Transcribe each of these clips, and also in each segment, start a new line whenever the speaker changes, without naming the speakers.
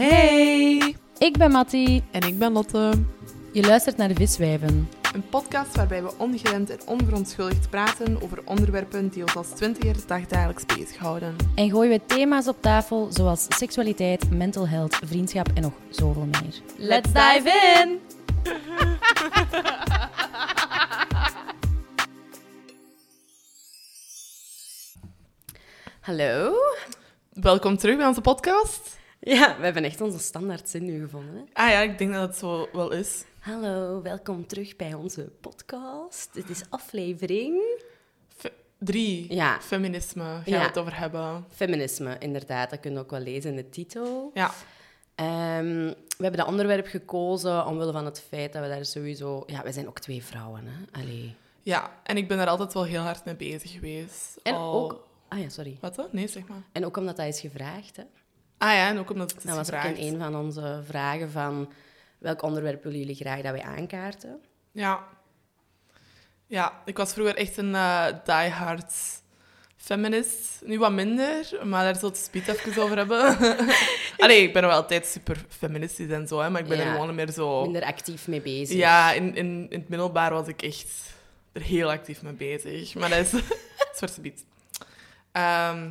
Hey!
Ik ben Mattie.
En ik ben Lotte.
Je luistert naar de Viswijven.
Een podcast waarbij we ongeremd en onverontschuldigd praten over onderwerpen die ons als twintiger dagdagelijks bezighouden.
En gooien we thema's op tafel zoals seksualiteit, mental health, vriendschap en nog zoveel meer. Let's dive in!
Hallo.
Welkom terug bij onze podcast.
Ja, we hebben echt onze standaard zin nu gevonden. Hè?
Ah ja, ik denk dat het zo wel is.
Hallo, welkom terug bij onze podcast. Dit is aflevering
Fe- drie.
Ja.
Feminisme gaan we
Ja.
het over hebben.
feminisme, inderdaad. Dat kun je ook wel lezen in de titel.
Ja.
Ehm, we hebben dat onderwerp gekozen omwille van het feit dat we daar sowieso... Ja, wij zijn ook twee vrouwen, hè. Allee.
Ja, en ik ben daar altijd wel heel hard mee bezig geweest.
En
Al-
ook... Ah ja, sorry.
Wat dan? Nee, zeg maar.
En ook omdat dat is gevraagd, hè.
Ah ja, en ook omdat het is
Dat was
gevraagd.
ook in een van onze vragen van... Welk onderwerp willen jullie graag dat wij aankaarten?
Ja. Ja, ik was vroeger echt een eh diehard feminist. Nu wat minder, maar daar zullen we het speed even over hebben. Allee, ik ben nog wel altijd super feministisch en zo, hè, maar ik ben
Ja.
er gewoon meer zo...
Minder actief mee bezig.
Ja, in, in, in het middelbaar was ik echt er heel actief mee bezig. Maar dat is zwarte biet. Ehm,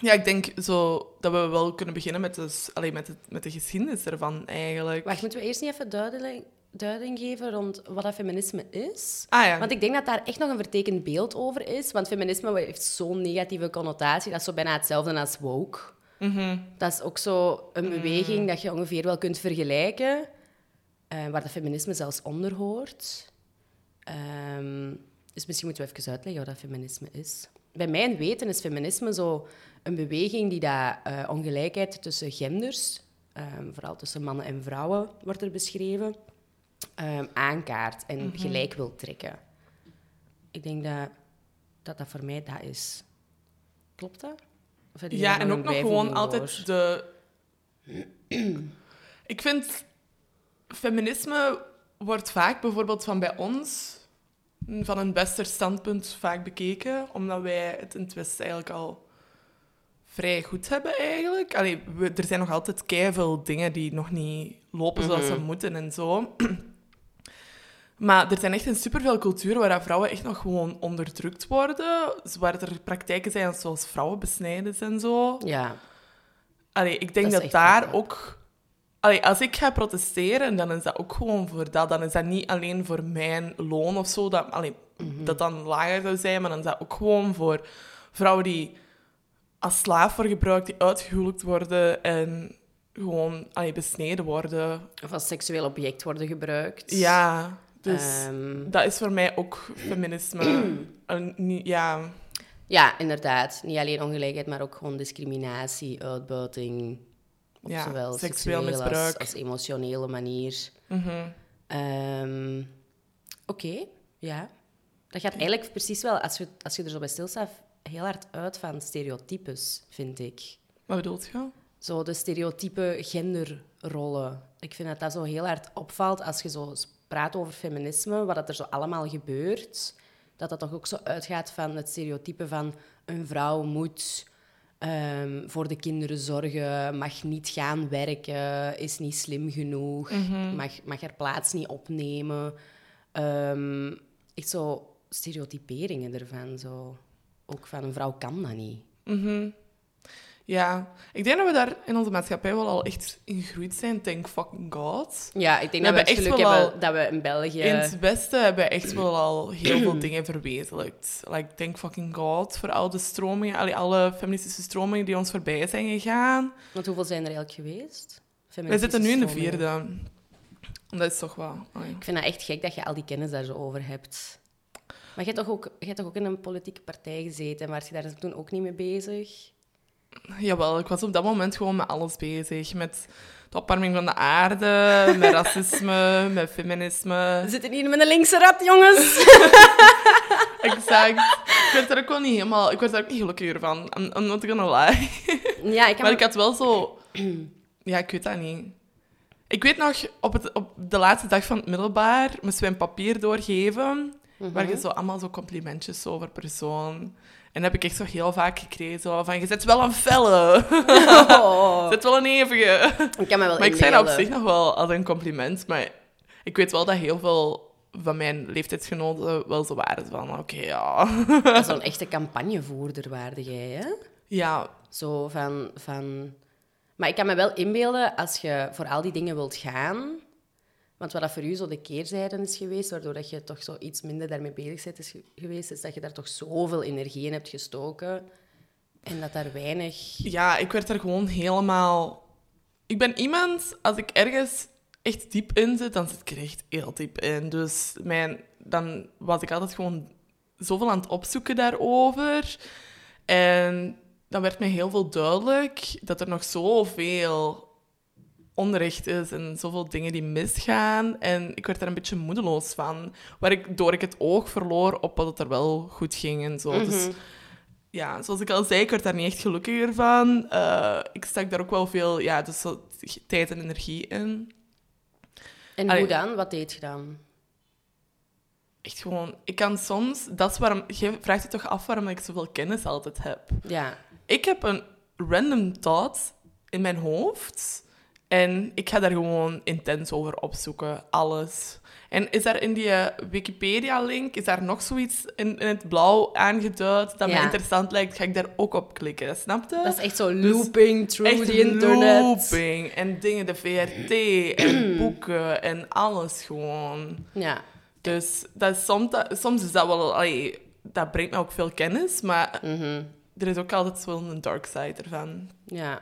ja, ik denk zo dat we wel kunnen beginnen met, dus, allee, met, het, met de geschiedenis ervan, eigenlijk.
Wacht, moeten we eerst niet even duiding, duiding geven rond wat dat feminisme is?
Ah ja.
Want ik denk dat daar echt nog een vertekend beeld over is. Want feminisme heeft zo'n negatieve connotatie. Dat is zo bijna hetzelfde als woke.
Mhm.
Dat is ook zo een beweging dat je ongeveer wel kunt vergelijken. eh, waar dat feminisme zelfs onder hoort. Ehm, dus misschien moeten we even uitleggen wat dat feminisme is. Bij mijn weten is feminisme zo een beweging die dat, eh, ongelijkheid tussen genders, ehm, vooral tussen mannen en vrouwen, wordt er beschreven, ehm, aankaart en gelijk wil trekken. Ik denk dat, dat dat voor mij dat is. Klopt dat?
Ja, en ook nog gewoon altijd de... ik vind... Feminisme wordt vaak bijvoorbeeld van bij ons van een bester standpunt vaak bekeken, omdat wij het in het Westen eigenlijk al vrij goed hebben eigenlijk. Allee, we- er zijn nog altijd keiveel dingen die nog niet lopen zoals ze moeten en zo. Maar er zijn echt in superveel culturen waar vrouwen echt nog gewoon onderdrukt worden. Waar er praktijken zijn zoals vrouwenbesnijden en zo.
Ja,
Allee, ik denk
Dat
daar ook... Allee, als ik ga protesteren, dan is dat ook gewoon voor dat. Dan is dat niet alleen voor mijn loon of zo, dat, allee,
Mhm.
dat dan lager zou zijn, maar dan is dat ook gewoon voor vrouwen die als slaaf worden gebruikt, die uitgehuwelijkd worden en gewoon allee, besneden worden.
of als seksueel object worden gebruikt.
Ja, dus
Ehm,
dat is voor mij ook feminisme. Ja,
ja, inderdaad. Niet alleen ongelijkheid, maar ook gewoon discriminatie, uitbuiting. Op
Ja,
zowel
seksueel
seksuele als,
misbruik.
als emotionele manier.
mhm.
Ehm, Oké, ja. Dat gaat eigenlijk precies wel, als je, als je er zo bij stilstaat, heel hard uit van stereotypes, vind ik.
wat bedoelt je?
Zo de stereotype genderrollen. Ik vind dat dat zo heel hard opvalt als je zo praat over feminisme, wat dat er zo allemaal gebeurt. Dat dat toch ook zo uitgaat van het stereotype van een vrouw moet ehm, voor de kinderen zorgen, mag niet gaan werken, is niet slim genoeg, mag, mag haar plaats niet opnemen. Ehm, echt zo stereotyperingen ervan. Zo. Ook van een vrouw kan dat niet.
Mhm. Ja, ik denk dat we daar in onze maatschappij wel al echt in gegroeid zijn. Thank fucking god.
Ja, ik denk
We
dat we
echt
geluk
wel
hebben dat we in België...
In het Westen hebben we echt wel al heel veel dingen verwezenlijkt. Like, thank fucking god voor al de stromingen, alle feministische stromingen die ons voorbij zijn gegaan.
Want hoeveel zijn er eigenlijk geweest?
Wij zitten nu in de vierde. Dat is toch wel... allee.
Ik vind dat echt gek dat je al die kennis daar zo over hebt. Maar je hebt toch ook, hebt toch ook in een politieke partij gezeten, maar je daar toen ook niet mee bezig?
Jawel, ik was op dat moment gewoon met alles bezig. Met de opwarming van de aarde, met racisme, met feminisme.
We zitten hier met een linkse rat, jongens!
Exact. Ik werd er ook wel niet helemaal... Ik werd er ook niet gelukkiger van. I'm, I'm not gonna lie.
ja, ik kan
Maar ik had wel zo... Ja, ik weet dat niet. Ik weet nog, op, het, op de laatste dag van het middelbaar moesten we een papier doorgeven, waar je zo allemaal zo complimentjes over persoon. En dat heb ik echt zo heel vaak gekregen. Zo van, je zet wel een felle.
Oh,
Zet wel een evige.
ik kan me wel
Maar ik zei dat op zich nog wel als een compliment. Maar ik weet wel dat heel veel van mijn leeftijdsgenoten wel zo waren van... Oké, ja.
Zo'n echte campagnevoerder waarde jij, hè?
ja,
Zo van, van... Maar ik kan me wel inbeelden, als je voor al die dingen wilt gaan... Want wat dat voor u zo de keerzijde is geweest, waardoor dat je toch zo iets minder daarmee bezig bent is ge- geweest, is dat je daar toch zoveel energie in hebt gestoken. En dat daar weinig...
ja, ik werd er gewoon helemaal... Ik ben iemand, als ik ergens echt diep in zit, dan zit ik er echt heel diep in. Dus mijn, dan was ik altijd gewoon zoveel aan het opzoeken daarover. En dan werd mij heel veel duidelijk dat er nog zoveel onrecht is en zoveel dingen die misgaan. En ik werd daar een beetje moedeloos van. Waardoor ik het oog verloor op wat het er wel goed ging en zo. Dus ja, zoals ik al zei, ik werd daar niet echt gelukkiger van. Eh, ik stak daar ook wel veel ja, dus tijd en energie in.
En
Allee.
hoe dan? Wat deed je dan?
Echt gewoon, ik kan soms, dat is waarom, je vraagt je toch af waarom ik zoveel kennis altijd heb.
Ja.
Ik heb een random thought in mijn hoofd en ik ga daar gewoon intens over opzoeken, alles. En is daar in die eh, Wikipedia-link, is daar nog zoiets in, in het blauw aangeduid dat
Ja.
me interessant lijkt, ga ik daar ook op klikken, snap je?
Dat is echt zo looping through the internet.
looping en dingen, de VRT en boeken en alles gewoon.
Ja.
Dus dat is soms, dat- soms is dat wel... allee, dat brengt me ook veel kennis, maar
Mhm.
er is ook altijd wel een dark side ervan.
Ja.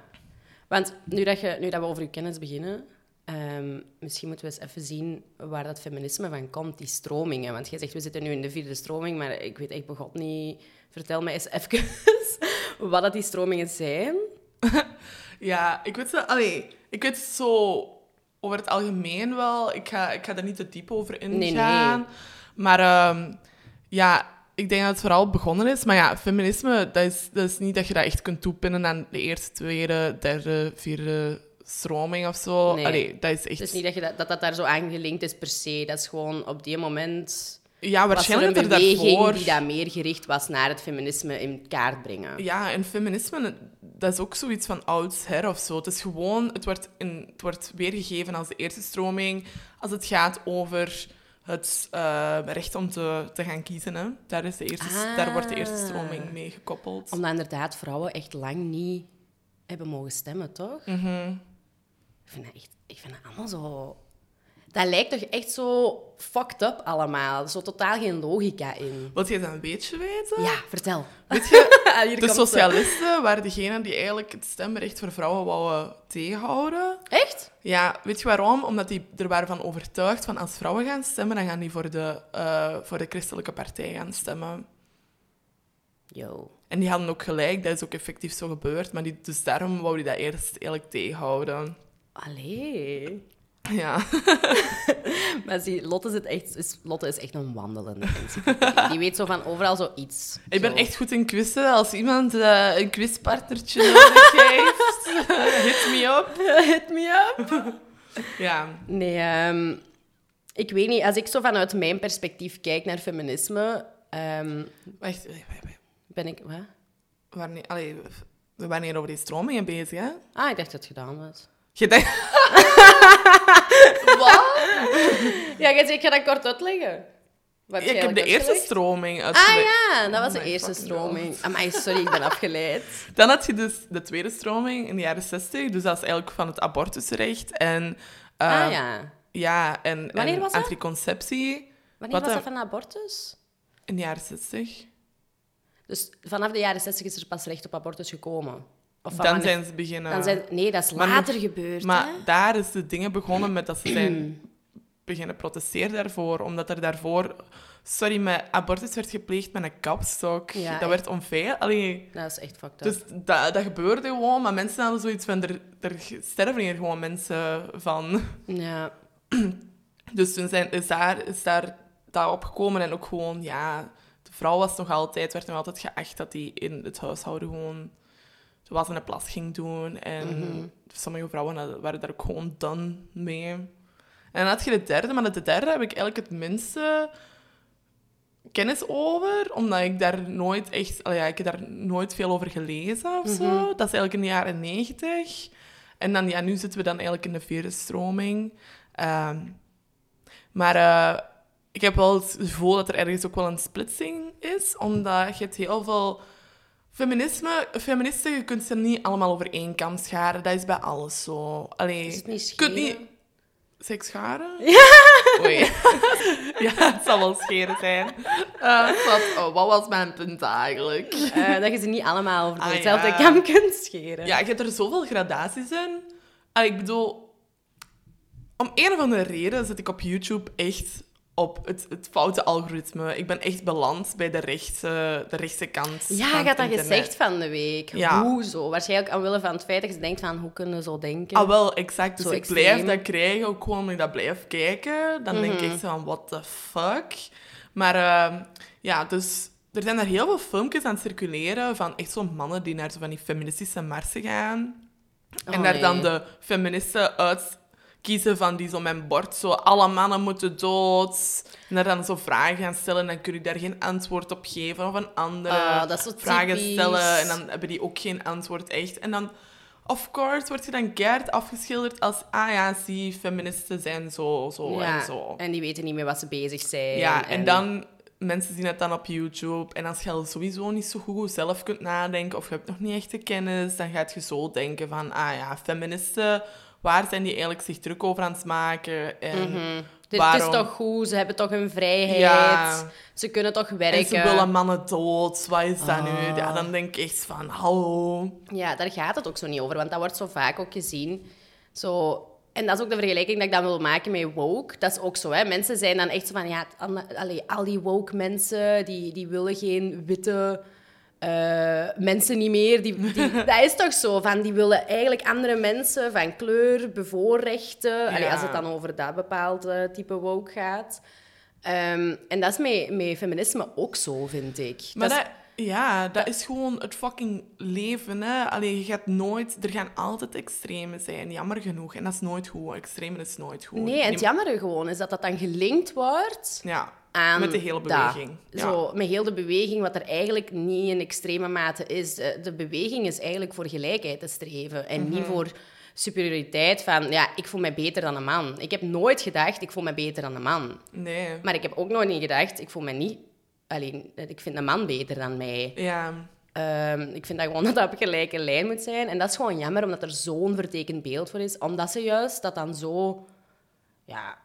Want nu dat, je, nu dat we over je kennis beginnen, ehm, misschien moeten we eens even zien waar dat feminisme van komt, die stromingen. Want jij zegt, we zitten nu in de vierde stroming, maar ik weet echt begot niet... Vertel me eens even wat dat die stromingen zijn.
Ja, ik weet, zo, allee, ik weet zo over het algemeen wel. Ik ga, ik ga daar niet te diep over ingaan.
Nee, nee.
Maar ehm, ja, ik denk dat het vooral begonnen is. Maar ja, feminisme, dat is, dat is niet dat je dat echt kunt toepinnen aan de eerste, tweede, derde, vierde stroming of zo.
Nee.
Allee, dat is echt...
Het is niet dat, je dat, dat dat daar zo aan gelinkt is per se. Dat is gewoon op die moment...
ja,
Was er
waarschijnlijk
een
dat er
beweging
daarvoor...
die daar meer gericht was naar het feminisme in kaart brengen.
Ja, en feminisme, dat is ook zoiets van oudsher of zo. Het is gewoon, het wordt, in, het wordt weergegeven als de eerste stroming als het gaat over het eh, recht om te, te gaan kiezen. Hè. Daar, is de eerste, daar wordt de eerste
Ah.
stroming mee gekoppeld.
Omdat inderdaad vrouwen echt lang niet hebben mogen stemmen, toch?
Mhm.
Ik vind dat echt... Ik vind dat allemaal zo... Dat lijkt toch echt zo fucked up allemaal. Er totaal geen logica in.
Wil je dat een beetje weten?
Ja, vertel.
Weet je,
Hier
de socialisten waren degenen die eigenlijk het stemrecht voor vrouwen wouden tegenhouden.
Echt?
Ja, weet je waarom? Omdat die er waren van overtuigd van als vrouwen gaan stemmen, dan gaan die voor de, eh, voor de christelijke partij gaan stemmen.
Yo.
En die hadden ook gelijk, dat is ook effectief zo gebeurd. Maar die, dus daarom wou die dat eerst eigenlijk tegenhouden.
Allee.
Ja.
Maar zie, Lotte, zit echt, is, Lotte is echt een wandelende encyclopedie. Die weet zo van overal zoiets.
Ik ben
Zo.
echt goed in quizzen. Als iemand eh, een quizpartnertje nodig heeft, hit me up.
Hit me up.
Ja.
Nee, ehm, ik weet niet. Als ik zo vanuit mijn perspectief kijk naar feminisme, ehm,
Wacht, wacht, wacht, wacht.
ben ik... Wat?
Niet, allee, we waren hier over die stromingen bezig, hè?
Ah, ik dacht dat het gedaan was.
Je denkt...
Ja, jij zegt, ik ga dat kort uitleggen. Wat
Ja, ik heb de eerste stroming
Ah ja, dat was de eerste stroming. Amai, sorry, ik ben afgeleid.
Dan had je dus de tweede stroming in de jaren 60. Dus dat is eigenlijk van het abortusrecht. En,
ah ja.
Ja, en,
Wanneer
en
was dat?
anticonceptie
Wanneer
wat
was dat van abortus?
in de jaren 60.
Dus vanaf de jaren 60 is er pas recht op abortus gekomen. Of
Dan
wanneer-
zijn ze beginnen...
Dan zijn, nee, dat is later gebeurd.
Maar
hè?
daar is de dingen begonnen met dat ze zijn beginnen protesteren daarvoor. Omdat er daarvoor... Sorry, maar abortus werd gepleegd met een kapstok.
Ja,
dat
echt.
werd onveilig. Allee,
Dat is echt fucked up.
dus dat, dat gebeurde gewoon. Maar mensen hadden zoiets van... Er, er sterven hier gewoon mensen van.
Ja.
Dus toen zijn, is, daar, is daar dat opgekomen. En ook gewoon, ja... De vrouw was nog altijd... werd nog altijd geacht dat die in het huishouden gewoon... Was in de plas ging doen. En
Mhm.
sommige vrouwen waren daar ook gewoon done mee. En dan had je de derde, maar de derde heb ik eigenlijk het minste kennis over, omdat ik daar nooit echt... ja, ik heb daar nooit veel over gelezen of zo. Dat is eigenlijk in de jaren negentig. En dan, ja, nu zitten we dan eigenlijk in de vierde stroming. Ehm, maar eh, ik heb wel het gevoel dat er ergens ook wel een splitsing is, omdat je hebt heel veel... Feminisme, feministen, je kunt ze niet allemaal over één kam scharen. Dat is bij alles zo. Allee,
Is het niet
je kunt niet... Zeg scharen? Oei. ja, het zal wel scheren zijn. Eh, wat, oh, wat was mijn punt eigenlijk?
Eh, dat je ze niet allemaal over
Ah,
dezelfde
ja.
kam kunt scheren.
Ja, je hebt er zoveel gradaties in. Allee, ik bedoel, om een of andere reden zit ik op YouTube echt op het, het foute algoritme. Ik ben echt beland bij de rechtse, de rechtse kant.
Ja, je had dat gezegd van de week.
Ja.
Hoezo? Waarschijnlijk omwille van het feit dat je denkt van, hoe kunnen we zo denken?
Ah, wel, exact. Dus
Zo
ik
extreem.
blijf dat krijgen, ook gewoon omdat ik dat blijf kijken. Dan denk
Mhm.
ik zo van, what the fuck? Maar ehm, ja, dus er zijn er heel veel filmpjes aan het circuleren van echt zo'n mannen die naar zo van die feministische marsen gaan. en
Oh,
daar dan de feministen uitkiezen van die zo mijn bord zo, alle mannen moeten dood. En daar dan zo vragen gaan stellen en dan kun je daar geen antwoord op geven. Of een andere
Ah, dat
vragen
typisch.
stellen en dan hebben die ook geen antwoord echt. En dan, of course, word je dan keihard afgeschilderd als, ah ja, zie, feministen zijn zo, zo
ja.
en zo.
En die weten niet meer wat ze bezig zijn.
Ja, en dan, mensen zien het dan op YouTube. En als je al sowieso niet zo goed zelf kunt nadenken, of je hebt nog niet echt de kennis, dan gaat je zo denken van, ah ja, feministen, waar zijn die eigenlijk zich druk over aan het maken? En
Dus het
waarom...
is toch goed, ze hebben toch hun vrijheid.
Ja.
Ze kunnen toch
En
werken.
ze willen mannen dood, wat is dat nu?
Ah.
Ja, dan denk ik echt van, hallo.
Ja, daar gaat het ook zo niet over, want dat wordt zo vaak ook gezien. Zo, en dat is ook de vergelijking dat ik dan wil maken met woke. Dat is ook zo, hè. Mensen zijn dan echt zo van, ja, al die woke mensen, die, die willen geen witte eh, mensen niet meer. Die, die, dat is toch zo, van, die willen eigenlijk andere mensen van kleur bevoorrechten. Allee, als het dan over dat bepaalde type woke gaat. Ehm, en dat is met, met feminisme ook zo, vind ik.
Maar
dat
ja, dat is gewoon het fucking leven. Hè? Allee, je gaat nooit... Er gaan altijd extremen zijn, jammer genoeg. En dat is nooit goed. Extremen is nooit goed.
Nee, het jammere gewoon is dat dat dan gelinkt wordt
Ja,
aan
met de hele beweging. Ja.
Zo, met heel de beweging, wat er eigenlijk niet in extreme mate is. Eh, De beweging is eigenlijk voor gelijkheid te streven en
Mhm.
niet voor superioriteit van, ja, ik voel mij beter dan een man. Ik heb nooit gedacht, ik voel mij beter dan een man.
Nee.
Maar ik heb ook nooit niet gedacht, ik voel mij niet... Alleen, ik vind een man beter dan mij.
Ja,
Ehm, ik vind dat gewoon dat dat op gelijke lijn moet zijn. En dat is gewoon jammer, omdat er zo'n vertekend beeld voor is. Omdat ze juist dat dan zo ja,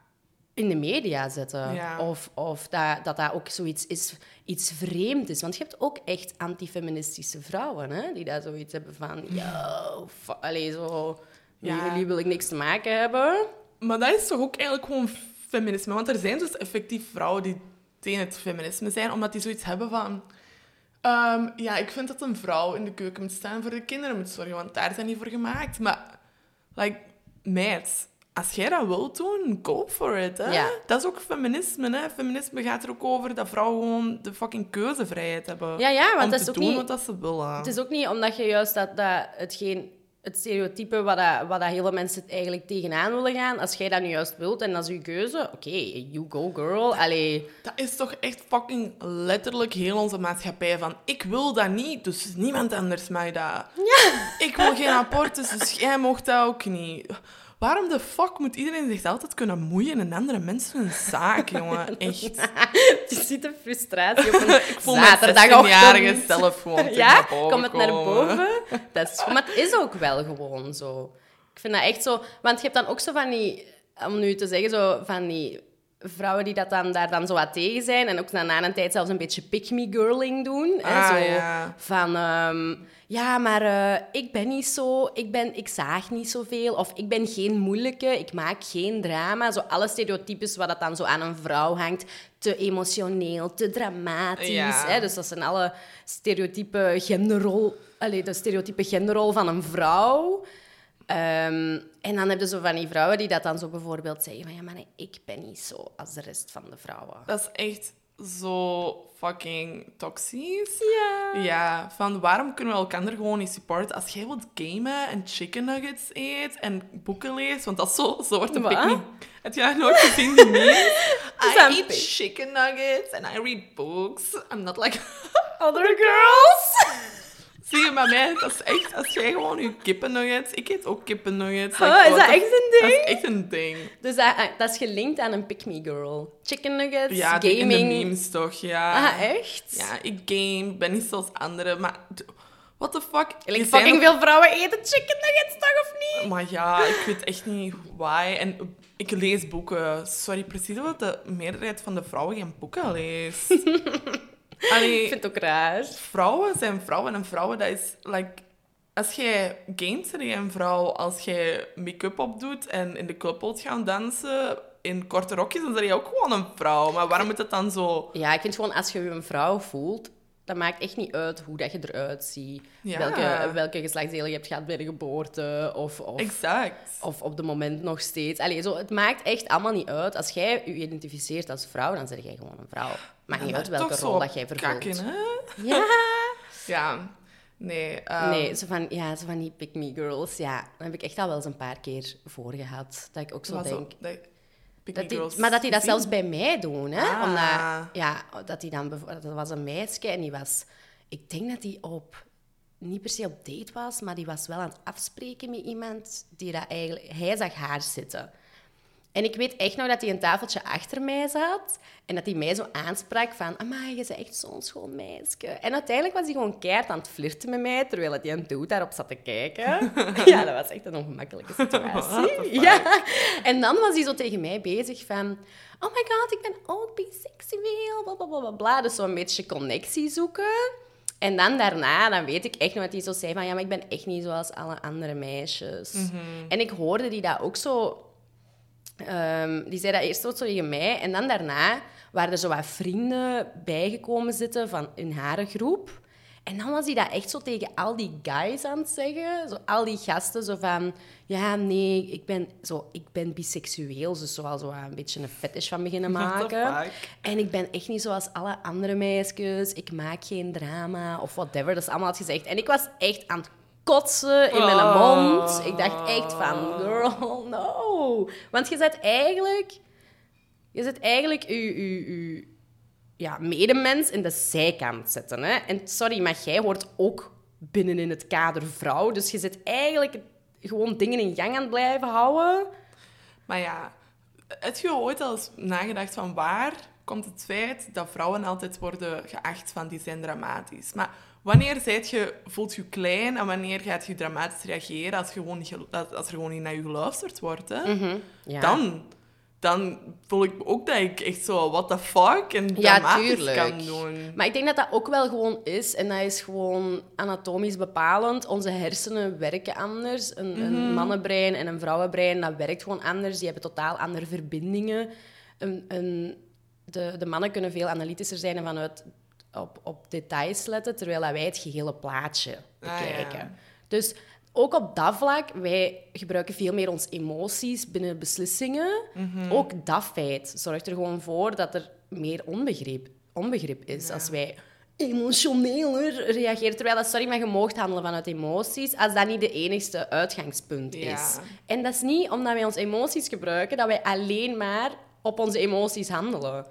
in de media zetten.
Ja.
Of, of dat, dat dat ook zoiets is, iets vreemd is. Want je hebt ook echt antifeministische vrouwen, hè, die daar zoiets hebben van... Yo, allee, zo...
Ja.
Jullie wil ik niks te maken hebben.
maar dat is toch ook eigenlijk gewoon feminisme? Want er zijn dus effectief vrouwen die tegen het feminisme zijn, omdat die zoiets hebben van... ehm, ja, ik vind dat een vrouw in de keuken moet staan voor de kinderen moet zorgen, want daar zijn die voor gemaakt. Maar, like, meid, als jij dat wilt doen, go for it. Hè?
Ja.
Dat is ook feminisme. Hè? Feminisme gaat er ook over dat vrouwen gewoon de fucking keuzevrijheid hebben.
Ja, ja, want
om
dat
te
is ook
doen
niet-
wat ze willen.
Het is ook niet omdat je juist dat, dat hetgeen, het stereotype wat, dat, wat dat heel veel mensen eigenlijk tegenaan willen gaan, als jij dat nu juist wilt en dat is je keuze, oké, you go girl. Allee,
Dat is toch echt fucking letterlijk heel onze maatschappij van ik wil dat niet, dus niemand anders mag dat. Ik wil geen abortus, dus jij mocht dat ook niet. Waarom de fuck moet iedereen zich altijd kunnen moeien in andere mensen hun zaak, jongen? Echt.
je ziet de frustratie op een
Ik voel
zaterdagochtend.
16-jarige zelf gewoon
Ja,
naar boven
kom het naar boven. Dat is, maar het is ook wel gewoon zo. Ik vind dat echt zo... Want je hebt dan ook zo van die... Om nu te zeggen, zo van die vrouwen die dat dan, daar dan zo wat tegen zijn. En ook dan na een tijd zelfs een beetje pick-me-girling doen. hè,
Ah,
zo
ja.
Van... ehm, ja, maar eh, ik ben niet zo... Ik, ben, ik zaag niet zoveel. Of ik ben geen moeilijke. Ik maak geen drama. Zo alle stereotypes wat dat dan zo aan een vrouw hangt. Te emotioneel, te dramatisch.
Ja.
Hè? Dus dat zijn alle stereotype genderrol... Allee, de stereotype genderrol van een vrouw. Ehm, en dan heb je zo van die vrouwen die dat dan zo bijvoorbeeld zeggen van... Ja, maar nee, ik ben niet zo als de rest van de vrouwen.
Dat is echt zo fucking toxisch.
Ja.
Ja, van waarom kunnen we elkaar gewoon niet supporten? Als jij wilt gamen en chicken nuggets eet en boeken leest, want dat is zo, zo wordt een pick-me. Heb jij nooit gezien die? I eat chicken nuggets and I read books. I'm not like
Other girls.
Zie je, bij mij, dat is echt, als jij gewoon je kippennuggets... Ik eet ook kippennuggets.
Huh,
like,
is dat echt een
Dat
ding?
is echt een ding.
Dus dat, dat is gelinkt aan een pick-me girl. Chicken nuggets,
Ja, die in de
gaming.
memes toch, ja.
Ah, echt?
Ja, ik game, ben niet zoals anderen, maar... What the fuck?
Like, fucking veel vrouwen eten chicken nuggets, toch, of niet?
Maar ja, ik weet echt niet why. En ik lees boeken. Sorry, precies wat de meerderheid van de vrouwen geen boeken leest.
Ik vind het ook raar.
vrouwen zijn vrouwen en vrouwen, dat is like... Als jij gamet, ben je een vrouw. Als jij make-up opdoet en in de club wilt gaan dansen in korte rokjes, dan ben je ook gewoon een vrouw. Maar waarom moet het dan zo...
Ja, ik vind gewoon, als je je een vrouw voelt, dat maakt echt niet uit hoe dat je eruit ziet.
Ja.
Welke, welke geslachtsdelen je hebt gehad bij de geboorte, of, of,
Exact.
of op de moment nog steeds. Allee, zo, het maakt echt allemaal niet uit. Als jij je identificeert als vrouw, dan ben jij gewoon een vrouw. Niet
Maar
uit welke
zo
rol dat jij vervult.
kakken, hè?
Ja.
Ja. Nee. ehm,
Nee, zo van, ja, zo van die pick-me girls. Ja, heb ik echt al wel eens een paar keer voor gehad. Dat ik ook zo
maar
denk...
dat- Pick
Dat
Me
die,
Girls
maar dat die dat zelfs bij mij doen, hè?
Ah.
Omdat, ja, dat die dan... Dat was een meisje en die was... Ik denk dat die op... Niet per se op date was, maar die was wel aan het afspreken met iemand die dat eigenlijk... Hij zag haar zitten. En ik weet echt nog dat hij een tafeltje achter mij zat en dat hij mij zo aansprak van amai, je bent echt zo'n schoon meisje. En uiteindelijk was hij gewoon keihard aan het flirten met mij, terwijl hij een dude daarop zat te kijken. ja, dat was echt een ongemakkelijke situatie. Ja. En dan was hij zo tegen mij bezig van oh my god, ik ben ook biseksueel, bla bla bla bla. Dus zo'n beetje connectie zoeken. En dan daarna, dan weet ik echt nog dat hij zo zei van... Ja, maar ik ben echt niet zoals alle andere meisjes. En ik hoorde die dat ook zo... ehm, die zei dat eerst zo tegen mij. En dan daarna waren er zo wat vrienden bijgekomen zitten van in haar groep. En dan was hij dat echt zo tegen al die guys aan het zeggen. Zo, al die gasten zo van... Ja, nee, ik ben, zo, ik ben biseksueel. Dus zo al zo een beetje een fetish van beginnen maken. En ik ben echt niet zoals alle andere meisjes. Ik maak geen drama of whatever. Dat is allemaal had gezegd. En ik was echt aan het kotsen in mijn
Oh.
mond. Ik dacht echt van, girl, no. Want je zet eigenlijk... Je zet eigenlijk je, je, je ja, medemens in de zijkant zetten. Hè? En sorry, maar jij hoort ook binnen in het kader vrouw. Dus je zit eigenlijk gewoon dingen in gang aan het blijven houden.
Maar ja, heb je ooit al eens nagedacht van waar komt het feit dat vrouwen altijd worden geacht van die zijn dramatisch? Maar wanneer zijt je, voelt je klein en wanneer gaat je dramatisch reageren als, je gewoon niet, als er gewoon niet naar je geluisterd wordt? Hè?
Mhm. Ja.
Dan, dan voel ik ook dat ik echt zo, what the fuck, en dramatisch kan doen.
Maar ik denk dat dat ook wel gewoon is, en dat is gewoon anatomisch bepalend. Onze hersenen werken anders. Een, een mannenbrein en een vrouwenbrein, dat werkt gewoon anders. Die hebben totaal andere verbindingen. Een, een, de, de mannen kunnen veel analytischer zijn en vanuit op, op details letten, terwijl wij het gehele plaatje
Ah, ja.
bekijken. Dus ook op dat vlak, wij gebruiken veel meer onze emoties binnen beslissingen. Ook dat feit zorgt er gewoon voor dat er meer onbegrip, onbegrip is. Als wij emotioneler reageren. Terwijl dat, sorry, maar je moogt handelen vanuit emoties, als dat niet de enigste uitgangspunt is. En dat is niet omdat wij onze emoties gebruiken, dat wij alleen maar op onze emoties handelen.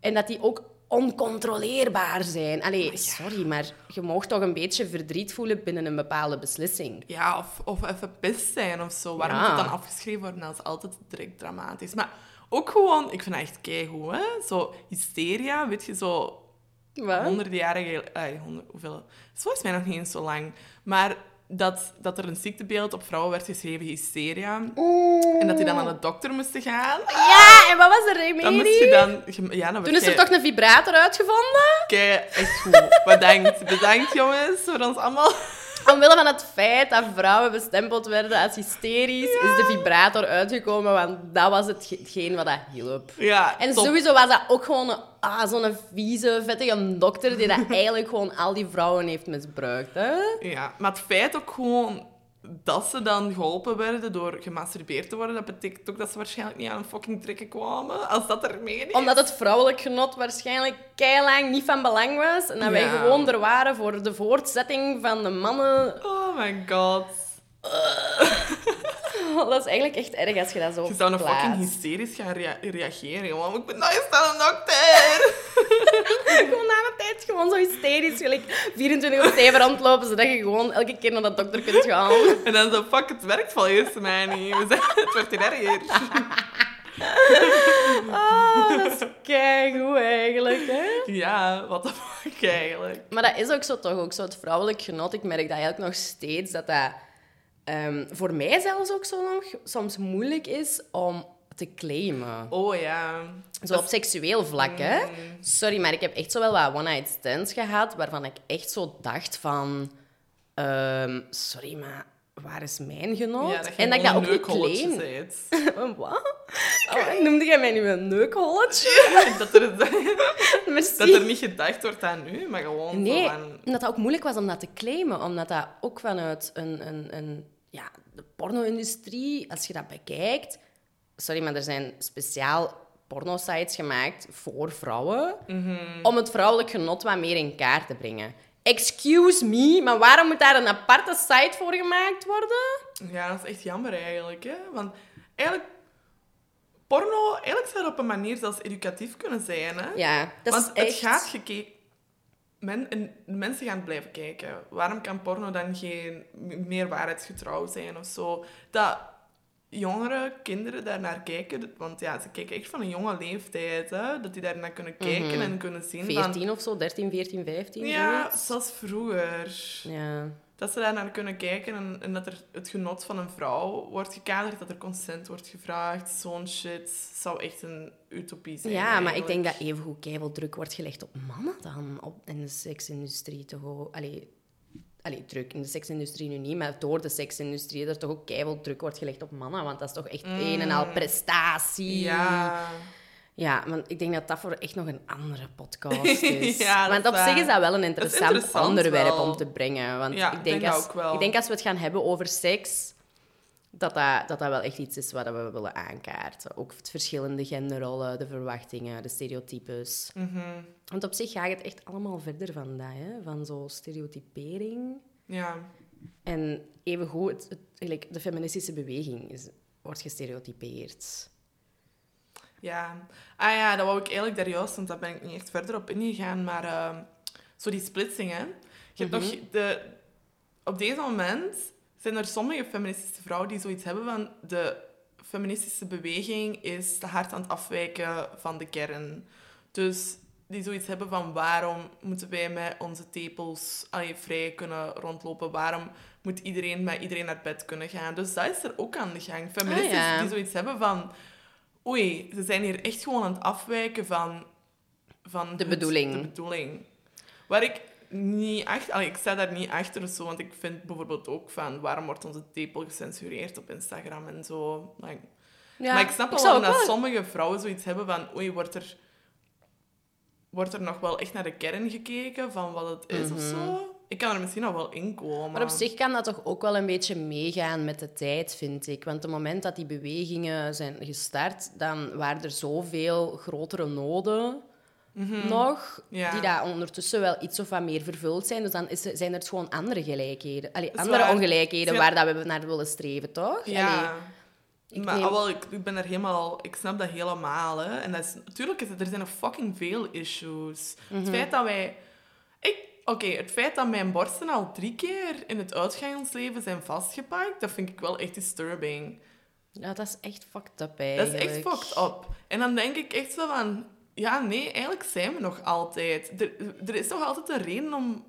En dat die ook oncontroleerbaar zijn. Allee, sorry, maar je mag toch een beetje verdriet voelen binnen een bepaalde beslissing.
Ja, of, of even pist zijn of zo. Waarom
Ja.
moet het dan afgeschreven worden als altijd direct dramatisch? Maar ook gewoon, ik vind dat echt keigoed, hè. Zo hysteria, weet je, zo
Wat?
honderden jaren eh, honderd- hoeveel? Het is volgens mij nog niet eens zo lang. Maar dat, dat er een ziektebeeld op vrouwen werd geschreven, hysteria. En dat die dan aan de dokter moesten gaan.
Ja, en wat was de remedie?
Dan moest je dan... Ja, dan
Toen is er
jij-
toch een vibrator uitgevonden?
Kei, echt goed. Bedankt. Bedankt, jongens, voor ons allemaal...
Omwille van het feit dat vrouwen bestempeld werden als hysterisch, is de vibrator uitgekomen, want dat was het- hetgeen wat dat hielp.
Ja,
En
top.
sowieso was dat ook gewoon een, ah, zo'n vieze, vettige dokter die dat eigenlijk gewoon al die vrouwen heeft misbruikt. Hè?
Ja, maar het feit ook gewoon... dat ze dan geholpen werden door gemasturbeerd te worden, dat betekent ook dat ze waarschijnlijk niet aan een fucking trekken kwamen. Als dat er mee is.
Omdat het vrouwelijk genot waarschijnlijk keilang niet van belang was. En dat wij gewoon er waren voor de voortzetting van de mannen.
Oh my god.
dat is eigenlijk echt erg als je dat zo
Je zou een
plaatst.
fucking hysterisch gaan rea- reageren. Gewoon, ik ben nou eens een dokter.
Gewoon na een tijd gewoon zo hysterisch. Gelijk 24 uur 7 rondlopen, zodat je gewoon elke keer naar de dokter kunt gaan.
En dan zo, fuck, het werkt volgens mij niet. We zijn, het wordt hier erger.
Ah, dat is keigoed eigenlijk, hè?
Ja, wat de fuck eigenlijk.
Maar dat is ook zo toch ook zo het vrouwelijk genot. Ik merk dat eigenlijk nog steeds dat dat ehm, voor mij zelfs ook zo nog soms moeilijk is om te claimen.
Oh ja.
Zo op seksueel vlak, hè? Sorry, maar ik heb echt zo wel wat one-night stands gehad waarvan ik echt zo dacht van... ehm, sorry, maar waar is mijn?
Ja, dat je
en dat ik dat ook niet claim. Wat? Oh, noemde jij mij nu een neukholletje?
dat, er, dat er niet gedacht wordt aan u, maar gewoon
Nee,
van...
omdat dat ook moeilijk was om dat te claimen. Omdat dat ook vanuit een, een, een, ja, de porno-industrie, als je dat bekijkt... Sorry, maar er zijn speciaal porno-sites gemaakt voor vrouwen.
Mhm.
Om het vrouwelijk genot wat meer in kaart te brengen. Excuse me, maar waarom moet daar een aparte site voor gemaakt worden?
Ja, dat is echt jammer eigenlijk. Hè? Want eigenlijk... Porno, eigenlijk zou op een manier zelfs educatief kunnen zijn. Hè?
Ja, dat
Want
is echt...
het gaat gekeken... Men, en mensen gaan blijven kijken. Waarom kan porno dan geen meer waarheidsgetrouw zijn of zo? Dat jongere kinderen daar naar kijken, want ja, ze kijken echt van een jonge leeftijd, hè, dat die daar naar kunnen kijken en kunnen zien van...
14 of zo, 13, 14, 15.
Ja, zoals vroeger.
Ja.
Dat ze daar naar kunnen kijken en, en dat er het genot van een vrouw wordt gekaderd, dat er consent wordt gevraagd. Zo'n shit zou echt een utopie zijn.
Ja, maar ik denk dat evengoed keiveel druk wordt gelegd op mannen dan op, in de seksindustrie. Toch ook. Allee, allee, druk in de seksindustrie nu niet, maar door de seksindustrie er toch ook keiveel druk wordt gelegd op mannen. Want dat is toch echt een en al prestatie.
Mm. Ja.
Ja, want ik denk dat dat voor echt nog een andere podcast is.
Ja,
want op zich is dat wel een interessant,
interessant
onderwerp
wel.
om te brengen. Want
Ja,
ik, denk
denk
als,
ook wel.
ik denk als we het gaan hebben over seks, dat dat, dat dat wel echt iets is wat we willen aankaarten. Ook het verschillende genderrollen, de verwachtingen, de stereotypes.
Mhm.
Want op zich gaat het echt allemaal verder van dat, hè? van zo'n stereotypering.
Ja.
En evengoed, het, het, eigenlijk de feministische beweging is, wordt gestereotypeerd.
Ja. Ah ja, dat wou ik eigenlijk daar juist, want daar ben ik niet echt verder op ingegaan. Maar ehm, zo die splitsing, hè. Je hebt
Mhm.
nog de... Op deze moment zijn er sommige feministische vrouwen die zoiets hebben van... De feministische beweging is te hard aan het afwijken van de kern. Dus die zoiets hebben van waarom moeten wij met onze tepels allee, vrij kunnen rondlopen? Waarom moet iedereen met iedereen naar bed kunnen gaan? Dus dat is er ook aan de gang. Feministen
Ah, ja.
die zoiets hebben van... Oei, ze zijn hier echt gewoon aan het afwijken van... van
De
het-
bedoeling.
De bedoeling. Waar ik niet achter... allee, ik sta daar niet achter of zo, want ik vind bijvoorbeeld ook van... Waarom wordt onze tepel gecensureerd op Instagram en zo? Like,
Ja,
maar ik snap wel waarom
ook
dat
wel-
sommige vrouwen zoiets hebben van... Oei, wordt er, wordt er nog wel echt naar de kern gekeken van wat het is of zo? Ik kan er misschien nog wel in komen.
Maar op zich kan dat toch ook wel een beetje meegaan met de tijd, vind ik. Want op het moment dat die bewegingen zijn gestart, dan waren er zoveel grotere noden nog,
Mhm. Ja.
die daar ondertussen wel iets of wat meer vervuld zijn. Dus dan is er, zijn er gewoon andere gelijkheden, allee, andere
waar.
ongelijkheden
Ja.
waar dat we naar willen streven, toch? Allee,
Ja.
ik
maar
neem-
wel, ik, ik ben er helemaal... Ik snap dat helemaal, hè. En dat is, natuurlijk is er zijn nog fucking veel issues.
Mhm.
Het feit dat wij... Ik, Oké, het feit dat mijn borsten al drie keer in het uitgangsleven zijn vastgepakt, dat vind ik wel echt disturbing.
ja, dat is echt fucked up,
Dat
eigenlijk.
is echt fucked up. En dan denk ik echt zo van... Ja, nee, eigenlijk zijn we nog altijd. Er, er is nog altijd een reden om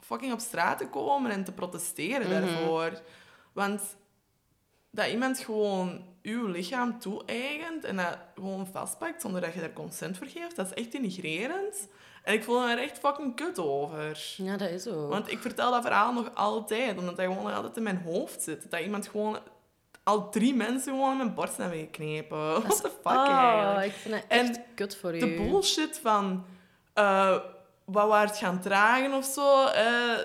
fucking op straat te komen en te protesteren daarvoor. Want dat iemand gewoon uw lichaam toe-eigent en dat gewoon vastpakt zonder dat je daar consent voor geeft, dat is echt denigrerend. En ik voel me er echt fucking kut over.
Ja, dat is ook.
Want ik vertel dat verhaal nog altijd, omdat dat gewoon altijd in mijn hoofd zit. Dat iemand gewoon... Al drie mensen gewoon in mijn borst hebben geknepen. What the fuck,
oh,
eigenlijk?
ik vind het
En
echt kut voor u.
De bullshit van... eh wat we het gaan dragen of zo. eh,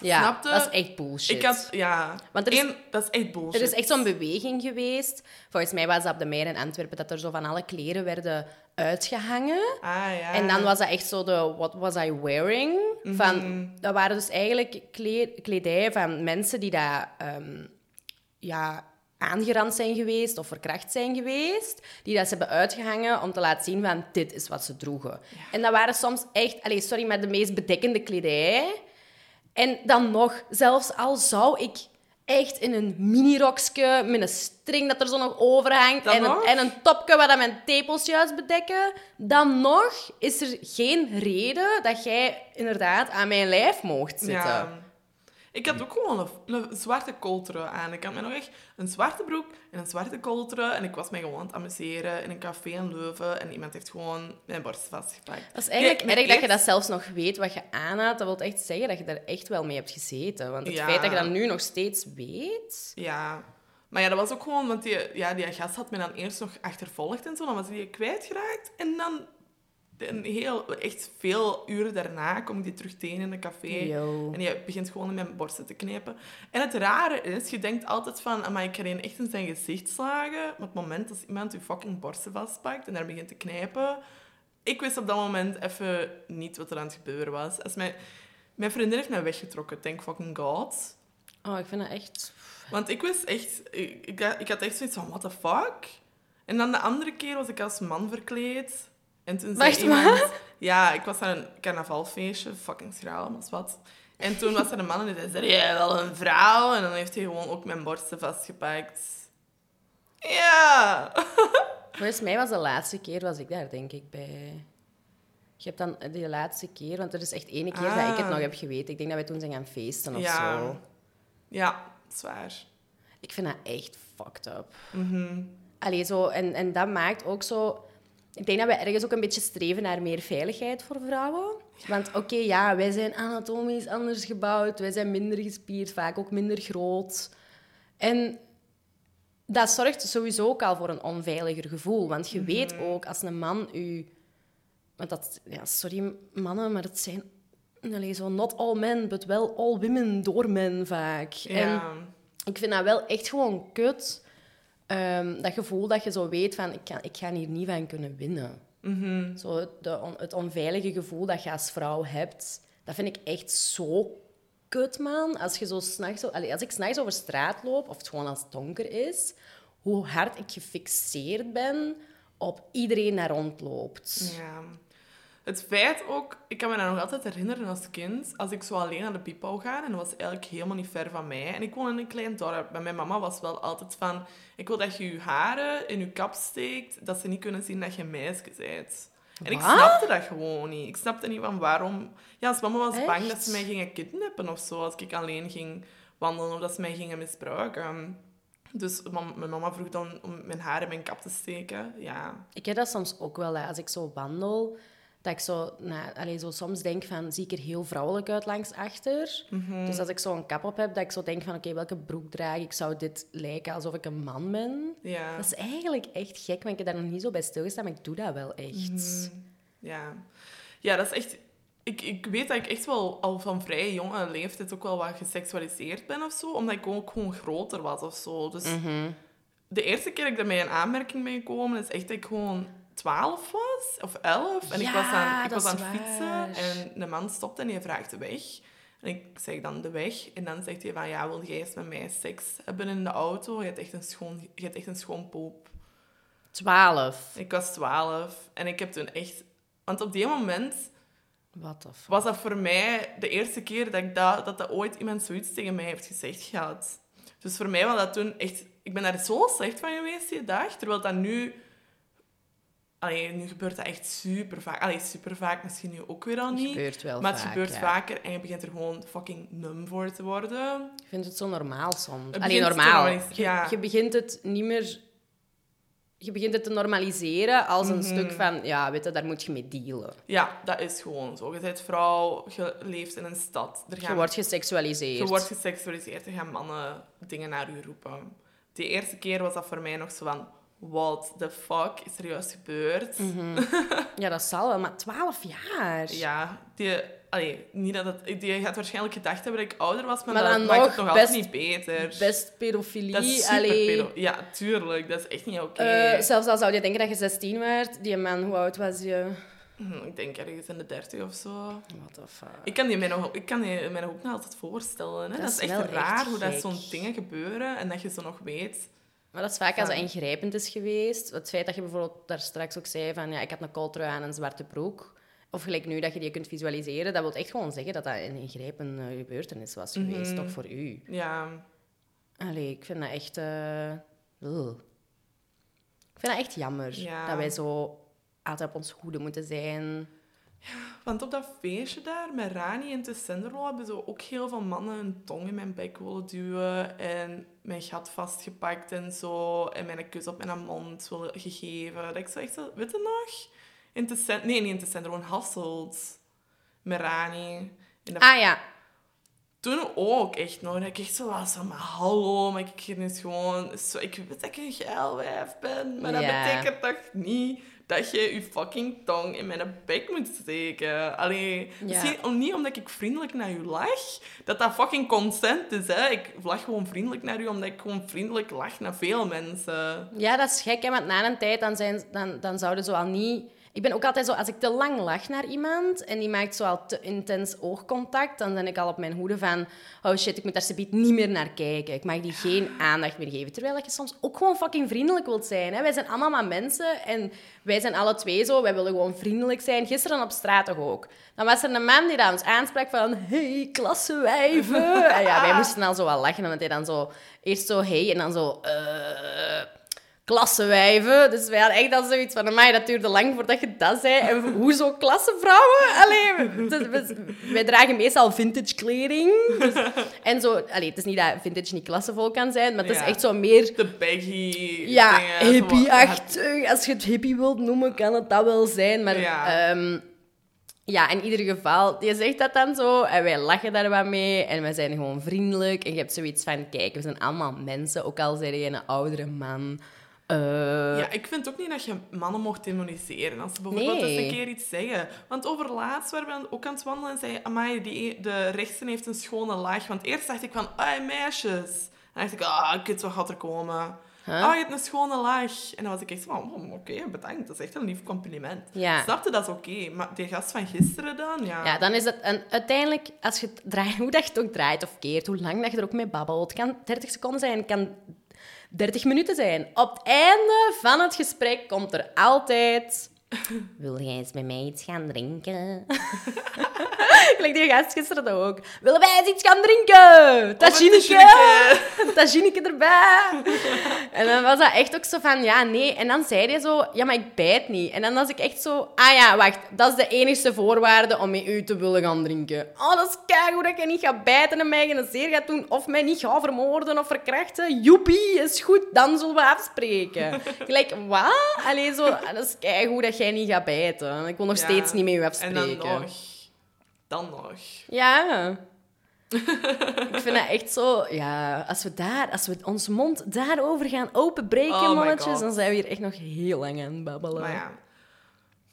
Ja,
Snapte?
dat is echt bullshit.
Ik had, ja.
Want er is-
Eén, dat is echt bullshit.
Er is echt zo'n beweging geweest. Volgens mij was dat op de Meer in Antwerpen, dat er zo van alle kleren werden uitgehangen.
Ah, ja.
En dan was dat echt zo de what was I wearing? Van, dat waren dus eigenlijk kle- kledij van mensen die daar ehm, ja, aangerand zijn geweest of verkracht zijn geweest. Die dat ze hebben uitgehangen om te laten zien van dit is wat ze droegen. En dat waren soms echt, allez, sorry, maar de meest bedekkende kledij. En dan nog, zelfs al zou ik echt in een minirokje met een string dat er zo nog overhangt en een, en een topje waar dat mijn tepels juist bedekken, dan nog is er geen reden dat jij inderdaad aan mijn lijf mocht zitten.
Ja. Ik had ook gewoon een, een zwarte coltre aan. Ik had mij nog echt een zwarte broek en een zwarte coltre. En ik was mij gewoon aan het amuseren in een café in Leuven. En iemand heeft gewoon mijn borst vastgepakt.
Dat is eigenlijk
Nee,
erg dat je dat zelfs nog weet wat je aanhad. Dat wil echt zeggen dat je daar echt wel mee hebt gezeten. Want het
Ja.
feit dat je dat nu nog steeds weet...
Ja. Maar ja, dat was ook gewoon... Want die, ja, die gast had me dan eerst nog achtervolgd en zo. Dan was hij die kwijtgeraakt. En dan... Een heel, echt veel uren daarna kom ik die terug tegen in een café.
Yo.
En die begint gewoon in mijn borsten te knepen. En het rare is, je denkt altijd van... Maar ik ga die echt in zijn gezicht slagen. Maar op het moment dat iemand je fucking borsten vastpakt en daar begint te knijpen... Ik wist op dat moment even niet wat er aan het gebeuren was. Als mijn, mijn vriendin heeft mij weggetrokken, thank fucking god.
Oh, ik vind dat echt...
Want ik wist echt... Ik, ik, had- ik had echt zoiets van, what the fuck? En dan de andere keer was ik als man verkleed. En toen zei
Wacht,
iemand... Ja, ik was aan een carnavalfeestje. Fucking schraal, maar is wat. En toen was er een man en die zei, jij wel een vrouw? En dan heeft hij gewoon ook mijn borsten vastgepakt. Ja!
Volgens mij was de laatste keer was ik daar, denk ik, bij... Je hebt dan de laatste keer... Want er is echt ene keer dat ik het
Ah.
nog heb geweten. Ik denk dat wij toen zijn gaan feesten of
Ja.
zo.
Ja, zwaar.
Ik vind dat echt fucked up.
Mhm.
Allee, zo, en, en dat maakt ook zo... Ik denk dat we ergens ook een beetje streven naar meer veiligheid voor vrouwen. Want oké, ja, wij zijn anatomisch anders gebouwd. Wij zijn minder gespierd, vaak ook minder groot. En dat zorgt sowieso ook al voor een onveiliger gevoel. Want je weet ook, als een man u... Want dat... Ja, sorry, mannen, maar het zijn... Zo not all men, but well all women door men vaak. En
Ja.
ik vind dat wel echt gewoon kut. Ehm, dat gevoel dat je zo weet van, ik, kan, ik ga hier niet van kunnen winnen.
Mhm.
Zo het, de on- het onveilige gevoel dat je als vrouw hebt, dat vind ik echt zo kut, man. Als, je zo s'nachts als ik s'nachts over straat loop, of het gewoon als het donker is, hoe hard ik gefixeerd ben op iedereen daar rondloopt.
Ja. Het feit ook, ik kan me dat nog altijd herinneren als kind, als ik zo alleen naar de piep wou gaan, en dat was eigenlijk helemaal niet ver van mij. En ik woon in een klein dorp, maar mijn mama was wel altijd van, ik wil dat je je haren in je kap steekt, dat ze niet kunnen zien dat je een meisje bent. En ik
Wat?
snapte dat gewoon niet. Ik snapte niet van waarom... Ja, als mama was bang dat ze mij gingen kidnappen of zo, als ik alleen ging wandelen, of dat ze mij gingen misbruiken. Dus mijn mama vroeg dan om mijn haar in mijn kap te steken. Ja,
Ik heb dat soms ook wel, hè, als ik zo wandel, dat ik zo, nou, allee, zo soms denk van, zie ik er heel vrouwelijk uit langs achter? Dus als ik zo een kap op heb, dat ik zo denk van, oké, welke broek draag ik? Zou dit lijken alsof ik een man ben?
ja.
Dat is eigenlijk echt gek, want ik heb daar nog niet zo bij stilgestaan, maar ik doe dat wel echt.
Ja, ja dat is echt... Ik, ik weet dat ik echt wel al van vrij jonge leeftijd ook wel wat geseksualiseerd ben of zo, omdat ik ook gewoon groter was of zo. Dus de eerste keer dat ik daarmee in aanmerking ben gekomen, is echt dat ik gewoon 12 was, of 11. En ik was aan, ik was aan het fietsen en de man stopt en hij vraagt de weg. En ik zeg dan de weg. En dan zegt hij van, ja, wil jij eens met mij seks hebben in de auto? Je hebt echt een schoon, je hebt echt een schoon poep.
Twaalf.
Ik was 12 en ik heb toen echt... Want op die moment
Wat
was dat voor mij de eerste keer dat, ik dat, dat, dat ooit iemand zoiets tegen mij heeft gezegd gehad. Dus voor mij was dat toen echt... Ik ben daar zo slecht van geweest die dag, terwijl dat nu... Allee, nu gebeurt dat echt super vaak. Allee, super vaak, misschien nu ook weer al
Het
niet.
gebeurt wel
maar het
vaak,
gebeurt
ja.
vaker en je begint er gewoon fucking num voor te worden.
Ik vind het zo normaal soms.
Het
Alleen normaal.
normalis-
Je,
ja.
je begint het niet meer... Je begint het te normaliseren als
Mhm.
een stuk van... Ja, weet je, daar moet je mee dealen.
Ja, dat is gewoon zo. Je bent vrouw, je leeft in een stad. Er
Je wordt geseksualiseerd.
Je wordt geseksualiseerd en gaan mannen dingen naar u roepen. De eerste keer was dat voor mij nog zo van... What the fuck is er juist gebeurd?
Ja, dat zal wel, maar twaalf jaar.
Ja, die, Allee, niet dat het... Je gaat waarschijnlijk gedacht hebben dat ik ouder was, maar,
Maar
dat maakt
nog
het nog altijd
best-
niet beter.
Best pedofilie.
dat is super pedo- Ja, tuurlijk. Dat is echt niet oké.
Eh, zelfs al zou je denken dat je 16 werd, die man, hoe oud was je?
Hm, Ik denk ergens in de 30 of zo.
What the fuck?
Ik kan die mij nog, ik kan die mij nog ook niet altijd voorstellen. Hè?
Dat
Dat,
is
echt raar
echt
hoe dat zo'n dingen gebeuren en dat je ze nog weet.
Maar dat is vaak als het ingrijpend is geweest. Het feit dat je bijvoorbeeld daar straks ook zei van ja, ik had een kooltrui aan en een zwarte broek. Of gelijk nu dat je die kunt visualiseren, dat wil echt gewoon zeggen dat dat een ingrijpende gebeurtenis was geweest,
Mhm.
toch voor u.
Ja,
Allee, ik vind dat echt... eh. Ik vind dat echt jammer
Ja.
dat wij zo altijd op ons hoede moeten zijn.
Want op dat feestje daar met Rani en Tessenderlo hebben zo ook heel veel mannen hun tong in mijn bek willen duwen en mijn gat vastgepakt en zo en mijn kus op mijn mond willen gegeven. Dat ik zo echt zo, weet je nog? In nee, niet in Tessenderlo, in Hasselt. Met Rani. Dat
Ah ja,
toen ook echt nog. Dat ik echt zo was van, maar hallo, maar ik gewoon... Zo, ik weet dat ik een geil wijf ben, maar dat
Ja.
betekent toch niet dat je je fucking tong in mijn bek moet steken. Allee, misschien om- niet omdat ik vriendelijk naar u lach, dat dat fucking consent is, hè. Ik lach gewoon vriendelijk naar u, omdat ik gewoon vriendelijk lach naar veel mensen.
Ja, dat is gek, hè, want na een tijd dan, zijn, dan, dan zouden ze al niet... Ik ben ook altijd zo, als ik te lang lach naar iemand en die maakt zo al te intens oogcontact, dan ben ik al op mijn hoede van, oh shit, ik moet daar subiet niet meer naar kijken. Ik mag die geen aandacht meer geven. Terwijl je soms ook gewoon fucking vriendelijk wilt zijn. Hè? Wij zijn allemaal maar mensen en wij zijn alle twee zo, wij willen gewoon vriendelijk zijn. Gisteren op straat ook. Dan was er een man die dan ons aansprak van, hey, klassenwijven. en ja, wij moesten dan zo wel lachen, omdat hij dan zo, eerst zo hey en dan zo, eh klassenwijven. Dus wij hadden echt al zoiets van, amai, dat duurde lang voordat je dat zei. En hoezo klassenvrouwen? Allee, we- wij dragen meestal vintage kleding. Dus- en zo, allee, het is niet dat vintage niet klassevol kan zijn, maar het is
Ja.
echt zo meer...
De baggy
Ja, hippie-achtig. Als je het hippie wilt noemen, kan het dat wel zijn. Maar
Ja.
ja, ja in ieder geval, je zegt dat dan zo. En wij lachen daar wat mee. En wij zijn gewoon vriendelijk. En je hebt zoiets van, kijk, we zijn allemaal mensen. Ook al zijn je een oudere man. Eh,
Ja, ik vind ook niet dat je mannen mocht demoniseren. Als ze bijvoorbeeld
Nee.
eens een keer iets zeggen. Want overlaatst waren we ook aan het wandelen en zei... Amai, die, de rechtse heeft een schone laag. Want eerst dacht ik van... Ai, meisjes. En dacht ik... Ah, kut, wat gaat er komen?
Huh?
Ah, je hebt een schone laag. En dan was ik echt van... oh, Oké, bedankt. Dat is echt een lief compliment.
Ja.
Snapte, dat is oké. Maar die gast van gisteren dan? Ja.
Ja, dan is het een, uiteindelijk, als je draait, hoe dat je het ook draait of keert, hoe lang dat je er ook mee babbelt, kan 30 seconden zijn, kan 30 minuten zijn. Op het einde van het gesprek komt er altijd... Wil jij eens met mij iets gaan drinken? Gelijk die gast gisteren ook. Willen wij eens iets gaan drinken? Tagineke! Tagineke erbij! En dan was dat echt ook zo van, ja, nee. En dan zei hij zo, ja, maar ik bijt niet. En dan was ik echt zo, ah ja, wacht, dat is de enige voorwaarde om met u te willen gaan drinken. Oh, dat is keigoed dat je niet gaat bijten en mij geen zeer gaat doen, of mij niet gaat vermoorden of verkrachten. Joepie, is goed, dan zullen we afspreken. Gelijk, wat? Allee, zo, dat is keigoed dat jij niet gaat bijten. Ik wil nog
Ja.
steeds niet met
En
afspreken.
dan nog. Dan nog.
Ja. ik vind dat echt zo... Ja, als we, daar, als we onze mond daarover gaan openbreken,
Oh
mannetjes, dan zijn we hier echt nog heel lang aan het babbelen.
Maar ja.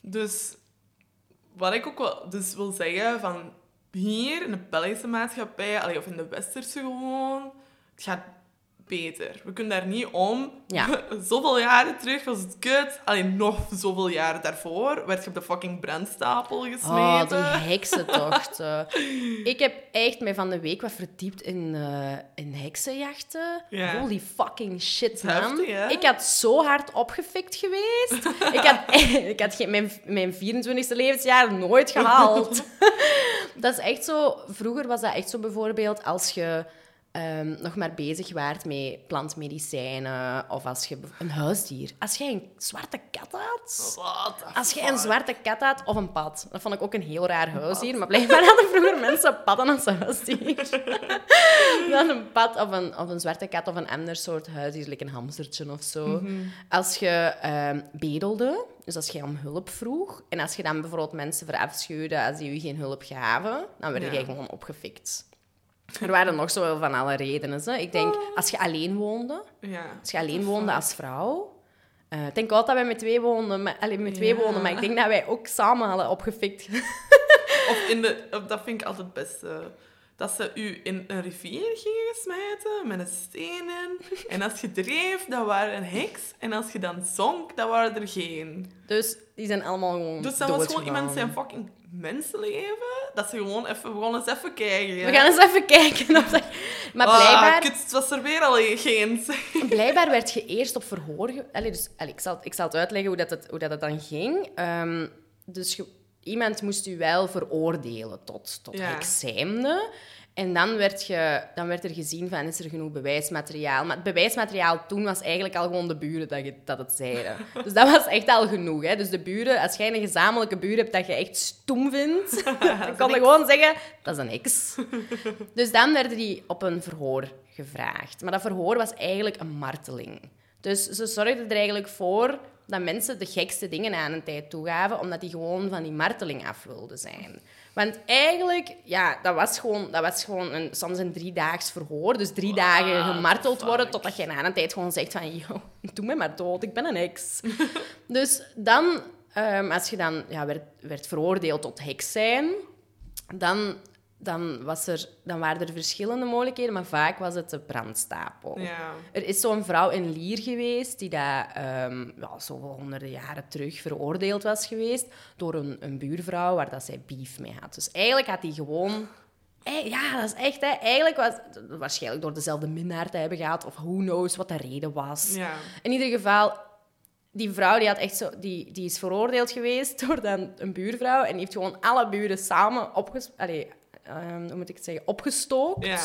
Dus wat ik ook wel dus wil zeggen van hier in de Belgische maatschappij, allee, of in de Westerse gewoon, het gaat beter. We kunnen daar niet om.
Ja.
zoveel jaren terug was het kut. Alleen nog zoveel jaren daarvoor werd je op de fucking brandstapel gesmeten.
Oh, die heksentochten. ik heb echt mij van de week wat verdiept in, eh, in heksenjachten.
Ja.
Holy fucking shit, man.
heftig,
ik had zo hard opgefikt geweest. ik had, ik had mijn, mijn 24e levensjaar nooit gehaald. dat is echt zo... Vroeger was dat echt zo bijvoorbeeld als je... ehm, nog maar bezig waart met plantmedicijnen of als je een huisdier. Als jij een zwarte kat had, als je een zwarte kat had of een pad. Dat vond ik ook een heel raar huisdier. Maar blijkbaar hadden vroeger mensen padden als huisdier. Dan een pad of een, of een zwarte kat of een ander soort huisdier, like een hamstertje of zo.
Mhm.
Als je ehm, bedelde, dus als je om hulp vroeg, en als je dan bijvoorbeeld mensen verafschuwde als die je geen hulp gaven, dan werd
Ja.
jij gewoon opgefikt. Er waren nog zoveel van alle redenen. Hè. Ik denk, als je alleen woonde,
Ja.
als je alleen woonde als vrouw. eh, ik denk altijd dat wij met twee woonden, maar, allee, met twee
Ja.
woonden, maar ik denk dat wij ook samen hadden opgefikt.
Of in de... Of dat vind ik altijd het beste. Dat ze u in een rivier gingen smijten met een steen in. En als je dreef, dat waren een heks. En als je dan zonk, dat waren er geen.
Dus die zijn allemaal gewoon
Dus dat was gewoon iemand zijn fucking mensenleven. Dat ze gewoon even, gewoon eens even kijken.
We gaan eens even kijken. Of dat... Maar
Ah,
blijkbaar,
kut, het was er weer al geen.
blijkbaar werd je eerst op verhoor... Ge... Allee, dus, allee, ik, zal, ik zal het uitleggen hoe dat het, hoe dat het dan ging. Ehm, dus je- iemand moest u wel veroordelen tot, tot
Ja.
En dan werd, je, dan werd er gezien van, is er genoeg bewijsmateriaal? Maar het bewijsmateriaal toen was eigenlijk al gewoon de buren dat, je, dat het zeiden. Dus dat was echt al genoeg. Hè? Dus de buren, als jij een gezamenlijke buur hebt dat je echt stoem vindt, dan kon je gewoon zeggen, dat is een heks. Dus dan werden die op een verhoor gevraagd. Maar dat verhoor was eigenlijk een marteling. Dus ze zorgden er eigenlijk voor dat mensen de gekste dingen aan een tijd toegaven, omdat die gewoon van die marteling af wilden zijn. Want eigenlijk, ja, dat was gewoon, dat was gewoon een, soms een driedaags verhoor. Dus drie dagen gemarteld worden,
fuck.
totdat je na een tijd gewoon zegt van, yo, doe mij maar dood, ik ben een heks. dus dan, ehm, als je dan ja, werd, werd veroordeeld tot heks zijn, dan, dan, was er, dan waren er verschillende mogelijkheden, maar vaak was het de brandstapel.
Ja.
Er is zo'n vrouw in Lier geweest die daar ehm ja, zoveel honderden jaren terug veroordeeld was geweest door een, een buurvrouw waar dat zij beef mee had. Dus eigenlijk had hij gewoon... Eh, Ja, dat is echt. Hè. Eigenlijk was het waarschijnlijk door dezelfde minnaar te hebben gehad, of who knows wat de reden was.
Ja.
In ieder geval, die vrouw die had echt zo, die, die is veroordeeld geweest door dan een buurvrouw en die heeft gewoon alle buren samen opges ehm, hoe moet ik het zeggen, opgestookt.
Ja.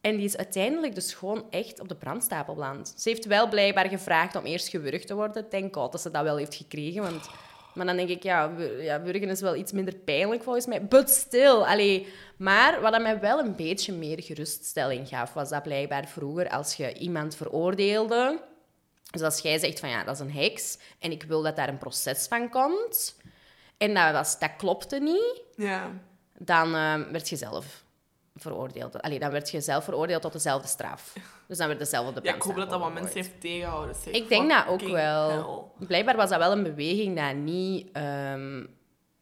En die is uiteindelijk dus gewoon echt op de brandstapel beland. Ze heeft wel blijkbaar gevraagd om eerst gewurgd te worden. Thank God dat ze dat wel heeft gekregen. Want, maar dan denk ik, ja, ja, wurgen is wel iets minder pijnlijk volgens mij. But still, allee. Maar wat mij wel een beetje meer geruststelling gaf, was dat blijkbaar vroeger als je iemand veroordeelde... Dus als jij zegt van ja, dat is een heks en ik wil dat daar een proces van komt... En dat, was, dat klopte niet,
Ja.
Dan eh, werd je zelf veroordeeld. Allee, dan werd je zelf veroordeeld tot dezelfde straf. Dus dan werd dezelfde
Ja, ik hoop dat dat wat mensen heeft tegenhouden. zeg.
Ik denk dat ook wel.
hell.
Blijkbaar was dat wel een beweging dat niet, ehm,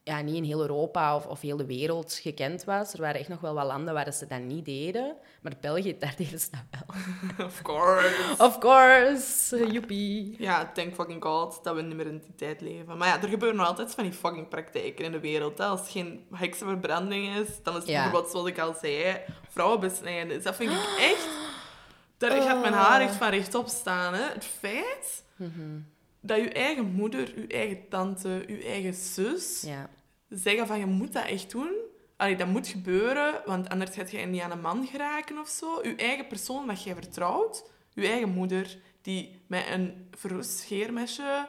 ja, niet in heel Europa of, of heel de wereld gekend was. Er waren echt nog wel wat landen waar ze dat niet deden. Maar België, daar deden ze dat wel.
Of course.
Of course, joepie.
Ja, thank fucking god dat we niet meer in die tijd leven. Maar ja, er gebeuren nog altijd van die fucking praktijken in de wereld. Hè. Als het geen heksenverbranding is, dan is het
Ja.
bijvoorbeeld, zoals ik al zei, vrouwenbesnijden. Dus dat vind ik echt... Daar gaat mijn haar echt van rechtop staan. Hè. Het feit dat je eigen moeder, je eigen tante, je eigen zus
Ja.
Zeggen van je moet dat echt doen. Allee, dat moet gebeuren, want anders gaat je niet aan een man geraken of zo. Je eigen persoon dat jij vertrouwt, je eigen moeder, die met een verroest scheermesje,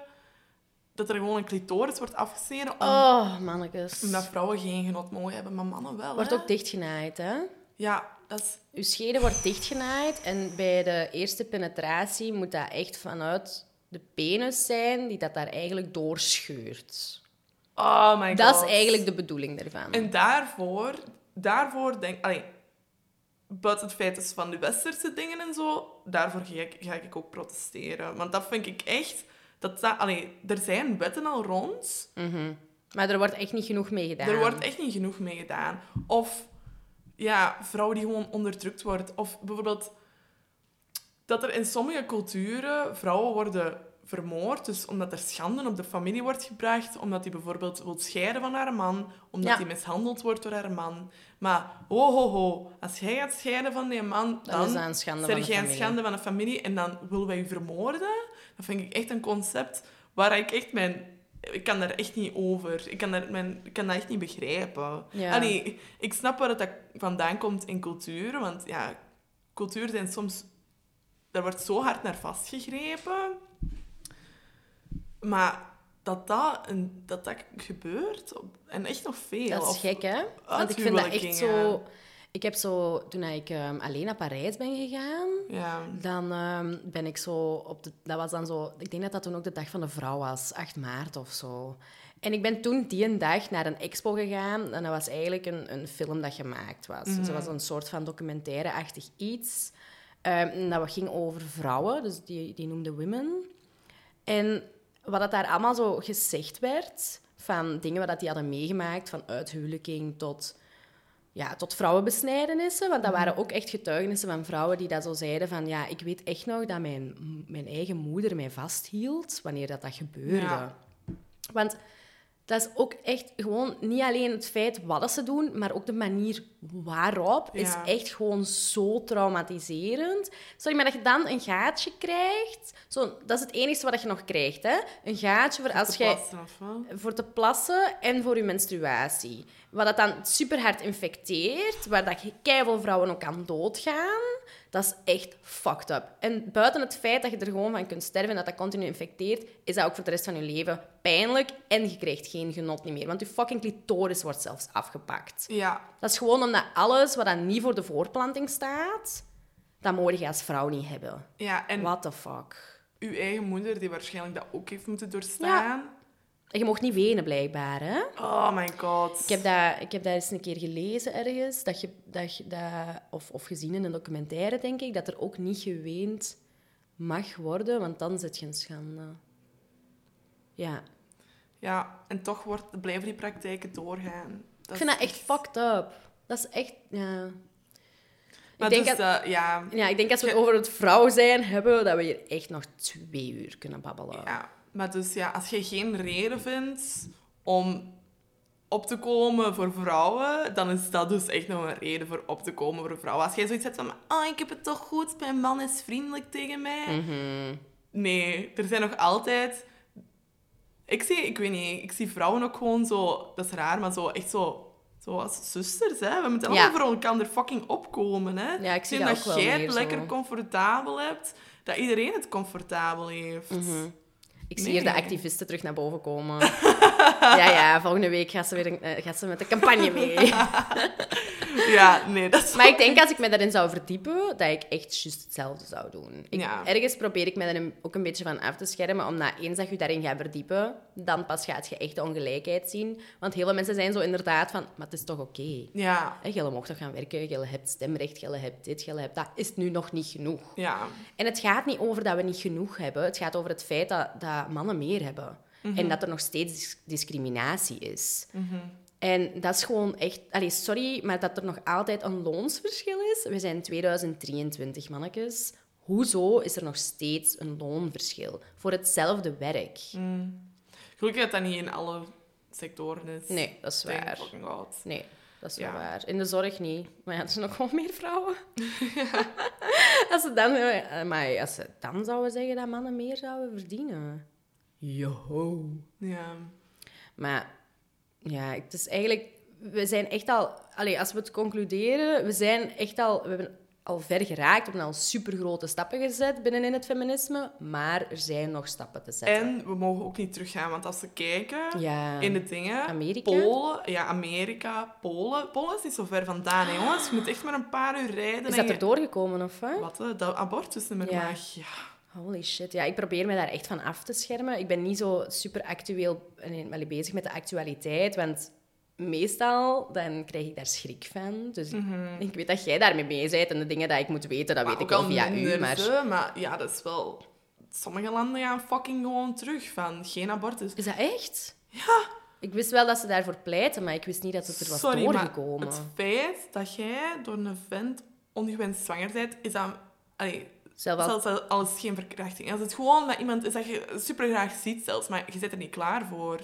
dat er gewoon een clitoris wordt afgesneden, om-
Oh, mannetjes.
omdat vrouwen geen genot mogen hebben, maar mannen wel.
Wordt
hè?
ook dichtgenaaid, hè?
Ja, dat is...
Uw schede wordt dichtgenaaid en bij de eerste penetratie moet dat echt vanuit de penis zijn die dat daar eigenlijk doorscheurt.
Oh my god.
Dat is eigenlijk de bedoeling daarvan.
En daarvoor, daarvoor denk allee, buiten het feit dus van de westerse dingen en zo, daarvoor ga ik, ga ik ook protesteren. Want dat vind ik echt... Dat, dat, allee, er zijn wetten al rond,
Maar er wordt echt niet genoeg mee gedaan.
er wordt echt niet genoeg mee gedaan. Of ja, vrouwen die gewoon onderdrukt worden. Of bijvoorbeeld dat er in sommige culturen vrouwen worden vermoord. Dus omdat er schande op de familie wordt gebracht. Omdat die bijvoorbeeld wil scheiden van haar man. Omdat
Ja.
die mishandeld wordt door haar man. Maar ho, ho, ho. Als jij gaat scheiden van die man,
Dan
dan,
is dat een schande van de
jij een
familie.
schande van de familie. En dan willen wij je vermoorden. Dat vind ik echt een concept waar ik echt mijn... Ik kan daar echt niet over. Ik kan, daar mijn, ik kan dat echt niet begrijpen.
Ja.
Allee, ik snap waar het dat vandaan komt in cultuur. Want ja, cultuur zijn soms... Daar wordt zo hard naar vastgegrepen. Maar dat dat, een, dat, dat gebeurt, en echt nog veel.
Dat is gek, hè? Want ik vind dat echt zo... Ik heb zo... Toen ik ehm, alleen naar Parijs ben gegaan,
Ja.
dan ehm, ben ik zo op de... Dat was dan zo... Ik denk dat dat toen ook de dag van de vrouw was. 8 maart of zo. En ik ben toen die een dag naar een expo gegaan. En dat was eigenlijk een, een film dat gemaakt was. Dus dat was een soort van documentaire-achtig iets. En dat ging over vrouwen. Dus die, die noemde Women. En wat dat daar allemaal zo gezegd werd van dingen wat die hadden meegemaakt, van uithuwelijking tot, ja, tot vrouwenbesnijdenissen. Want dat
Mhm.
waren ook echt getuigenissen van vrouwen die dat zo zeiden van, ja, ik weet echt nog dat mijn, mijn eigen moeder mij vasthield wanneer dat, dat gebeurde.
Ja.
Want dat is ook echt gewoon niet alleen het feit wat dat ze doen, maar ook de manier waarop is echt gewoon zo traumatiserend. Sorry, maar dat je dan een gaatje krijgt, zo, dat is het enige wat je nog krijgt, hè? Een gaatje voor als jij voor te plassen en voor je menstruatie. Wat dat dan super hard infecteert, waar dat keiveel vrouwen ook aan doodgaan. Dat is echt fucked up. En buiten het feit dat je er gewoon van kunt sterven en dat dat continu infecteert, is dat ook voor de rest van je leven pijnlijk en je krijgt geen genot niet meer. Want je fucking clitoris wordt zelfs afgepakt.
Ja,
Dat is gewoon omdat alles wat dan niet voor de voorplanting staat, dat moet je als vrouw niet hebben.
ja, en
What the fuck?
uw eigen moeder, die waarschijnlijk dat ook heeft moeten doorstaan.
En je mocht niet wenen, blijkbaar, hè?
Oh my god.
Ik heb, dat, ik heb dat eens een keer gelezen ergens, dat je, dat, je- dat, of, of gezien in een documentaire, denk ik, dat er ook niet geweend mag worden, want dan zit je een schande. Ja,
Ja, en toch wordt, blijven die praktijken doorgaan.
ik vind dat echt fucked up. Dat is echt, ja...
Maar
ik, denk
dus,
dat,
ja,
ja, ik denk als we het over het vrouw zijn hebben, dat we hier echt nog twee uur kunnen babbelen.
ja, maar dus ja, als je geen reden vindt om op te komen voor vrouwen, dan is dat dus echt nog een reden voor op te komen voor vrouwen. Als jij zoiets hebt van, oh, ik heb het toch goed, mijn man is vriendelijk tegen mij.
Mhm.
Nee, er zijn nog altijd... Ik zie, ik weet niet, ik zie vrouwen ook gewoon zo... Dat is raar, maar zo echt zo... Zo als zusters, hè. We moeten
Ja.
allemaal voor elkaar fucking opkomen, hè.
Ja, ik zie dat
jij het lekker comfortabel hebt, dat iedereen het comfortabel heeft.
Ik zie
Nee.
hier de activisten terug naar boven komen. ja, ja, volgende week gaat ze, weer een- eh, gaat ze met de campagne mee.
Ja, nee, dat is...
Maar ik denk als ik me daarin zou verdiepen, dat ik echt juist hetzelfde zou doen. Ik,
Ja.
Ergens probeer ik me er ook een beetje van af te schermen, omdat eens dat je daarin gaat verdiepen, dan pas gaat je echt de ongelijkheid zien. Want heel veel mensen zijn zo inderdaad van, maar het is toch oké.
Ja,
Jij mocht toch gaan werken, jij hebt stemrecht, jij hebt dit, jij hebt dat. Is nu nog niet genoeg?
ja.
En het gaat niet over dat we niet genoeg hebben. Het gaat over het feit dat, dat mannen meer hebben. En dat er nog steeds dis- discriminatie is. En dat is gewoon echt... Allee, sorry, maar dat er nog altijd een loonsverschil is. We zijn 2023, mannetjes. Hoezo is er nog steeds een loonverschil voor hetzelfde werk?
Gelukkig dat dat niet in alle sectoren is.
Nee, dat is
Thank
waar.
fucking God.
Nee, dat is wel
Ja.
waar. In de zorg niet. Maar ja, er zijn nog gewoon meer vrouwen. als, ze dan, eh, maar als ze dan zouden zeggen dat mannen meer zouden verdienen. Joho.
Ja.
Maar ja, het is eigenlijk... We zijn echt al... Allee, als we het concluderen, we zijn echt al... We hebben al ver geraakt, we hebben al supergrote stappen gezet binnenin het feminisme, maar er zijn nog stappen te zetten.
En we mogen ook niet teruggaan, want als we kijken
Ja.
in de dingen...
Amerika?
Polen, ja, Amerika, Polen. Polen is niet zo ver vandaan, hè, jongens. Je moet echt maar een paar uur rijden.
Is dat
je-
er doorgekomen, of wat?
Wat, dat abortus niet meer
Ja.
mag. Ja.
Holy shit. Ja, ik probeer me daar echt van af te schermen. Ik ben niet zo super actueel bezig met de actualiteit, want meestal dan krijg ik daar schrik van. Dus ik weet dat jij daarmee mee bent en de dingen die ik moet weten, dat
Mhm. Maar
weet ik
al
via u. Maar
maar ja, dat is wel... Sommige landen gaan fucking gewoon terug van geen abortus.
is dat echt? Ja. Ik wist wel dat ze daarvoor pleiten, maar ik wist niet dat het er was
Sorry, maar het feit dat jij door een vent ongewenst zwanger bent, is dat... Allee,
Zelf al-
zelfs al is het geen verkrachting. Als het gewoon met iemand is dat je super graag ziet zelfs, maar je zit er niet klaar voor.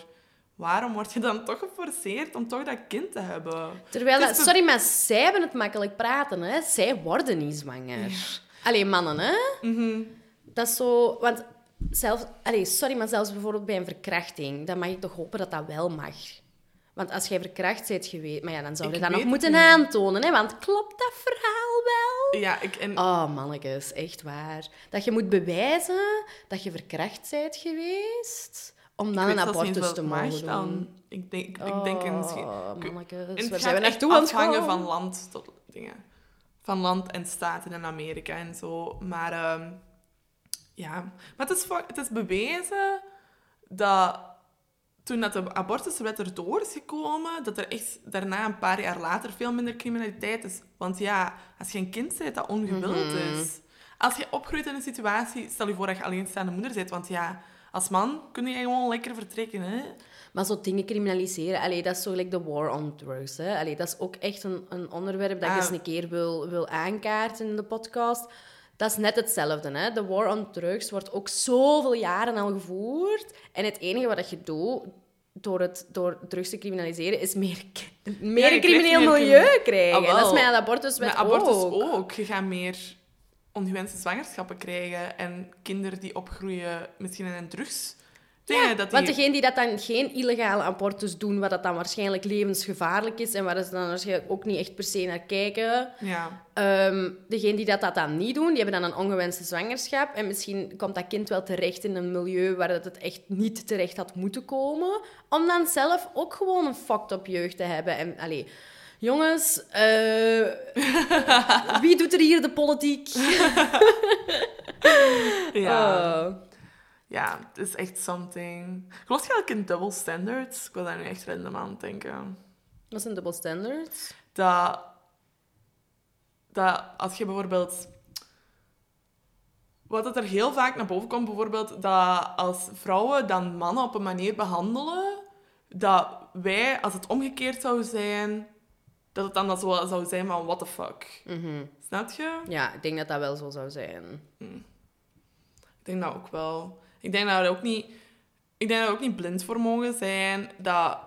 Waarom word je dan toch geforceerd om toch dat kind te hebben?
Terwijl, dat, sorry, maar zij hebben het makkelijk praten, hè. Zij worden niet zwanger. Alleen mannen, hè.
Mhm.
Dat is zo... Want zelfs... Allee, sorry, maar zelfs bijvoorbeeld bij een verkrachting, dan mag ik toch hopen dat dat wel mag. Want als jij verkracht bent geweest... Maar ja, dan zou je
Ik
dat nog moeten
niet.
aantonen, hè. Want klopt dat verhaal wel?
Ja, ik... En,
Oh, mannetjes, echt waar. Dat je moet bewijzen dat je verkracht bent geweest, om dan een abortus te mogen doen.
Ik denk, ik denk een misschien...
Oh, mannetjes,
En
waar zijn we
gaat
naartoe
echt
aan het
afhangen
gaan?
van land tot dingen. Van land en staten in Amerika en zo. Maar ehm, ja, maar het is, het is bewezen dat toen dat de abortuswet erdoor is gekomen, dat er echt daarna een paar jaar later veel minder criminaliteit is. Want ja, als je een kind bent dat ongewild
Mhm.
is. Als je opgroeit in een situatie, stel je voor dat je alleenstaande moeder bent, want ja, Als man kun je gewoon lekker vertrekken, hè.
Maar zo dingen criminaliseren, allee, dat is zo gelijk de war on drugs. Hè? Allee, dat is ook echt een, een onderwerp dat ik
Ah.
eens een keer wil, wil aankaarten in de podcast. Dat is net hetzelfde. Hè? De war on drugs wordt ook zoveel jaren al gevoerd. En het enige wat je doet door, het, door drugs te criminaliseren, is meer, meer een crimineel milieu krijgen.
Ah,
dat is met de abortuswet
Met abortus
ook.
ook. Je gaat meer ongewenste zwangerschappen krijgen en kinderen die opgroeien misschien in een drugs.
Ja,
dat die...
want degene die dat dan geen illegale abortus doen, wat dat dan waarschijnlijk levensgevaarlijk is en waar ze dan waarschijnlijk ook niet echt per se naar kijken,
Ja,
degene die dat, dat dan niet doen, die hebben dan een ongewenste zwangerschap. En misschien komt dat kind wel terecht in een milieu waar dat het echt niet terecht had moeten komen. Om dan zelf ook gewoon een fucked up jeugd te hebben. En, allee, jongens, eh, wie doet er hier de politiek?
ja.
Oh.
ja, het is echt something. Geloof je eigenlijk in double standards? Ik wil daar nu echt random aan denken.
Wat zijn double standards?
Dat, dat als je bijvoorbeeld... Wat dat er heel vaak naar boven komt, bijvoorbeeld, dat als vrouwen dan mannen op een manier behandelen, dat wij, als het omgekeerd zou zijn, dat het dan dat zo zou zijn van what the fuck.
Mhm.
Snap je?
Ja, ik denk dat dat wel zo zou zijn.
Ik denk dat ook wel. Ik denk dat we ook niet, ik denk dat we ook niet blind voor mogen zijn dat,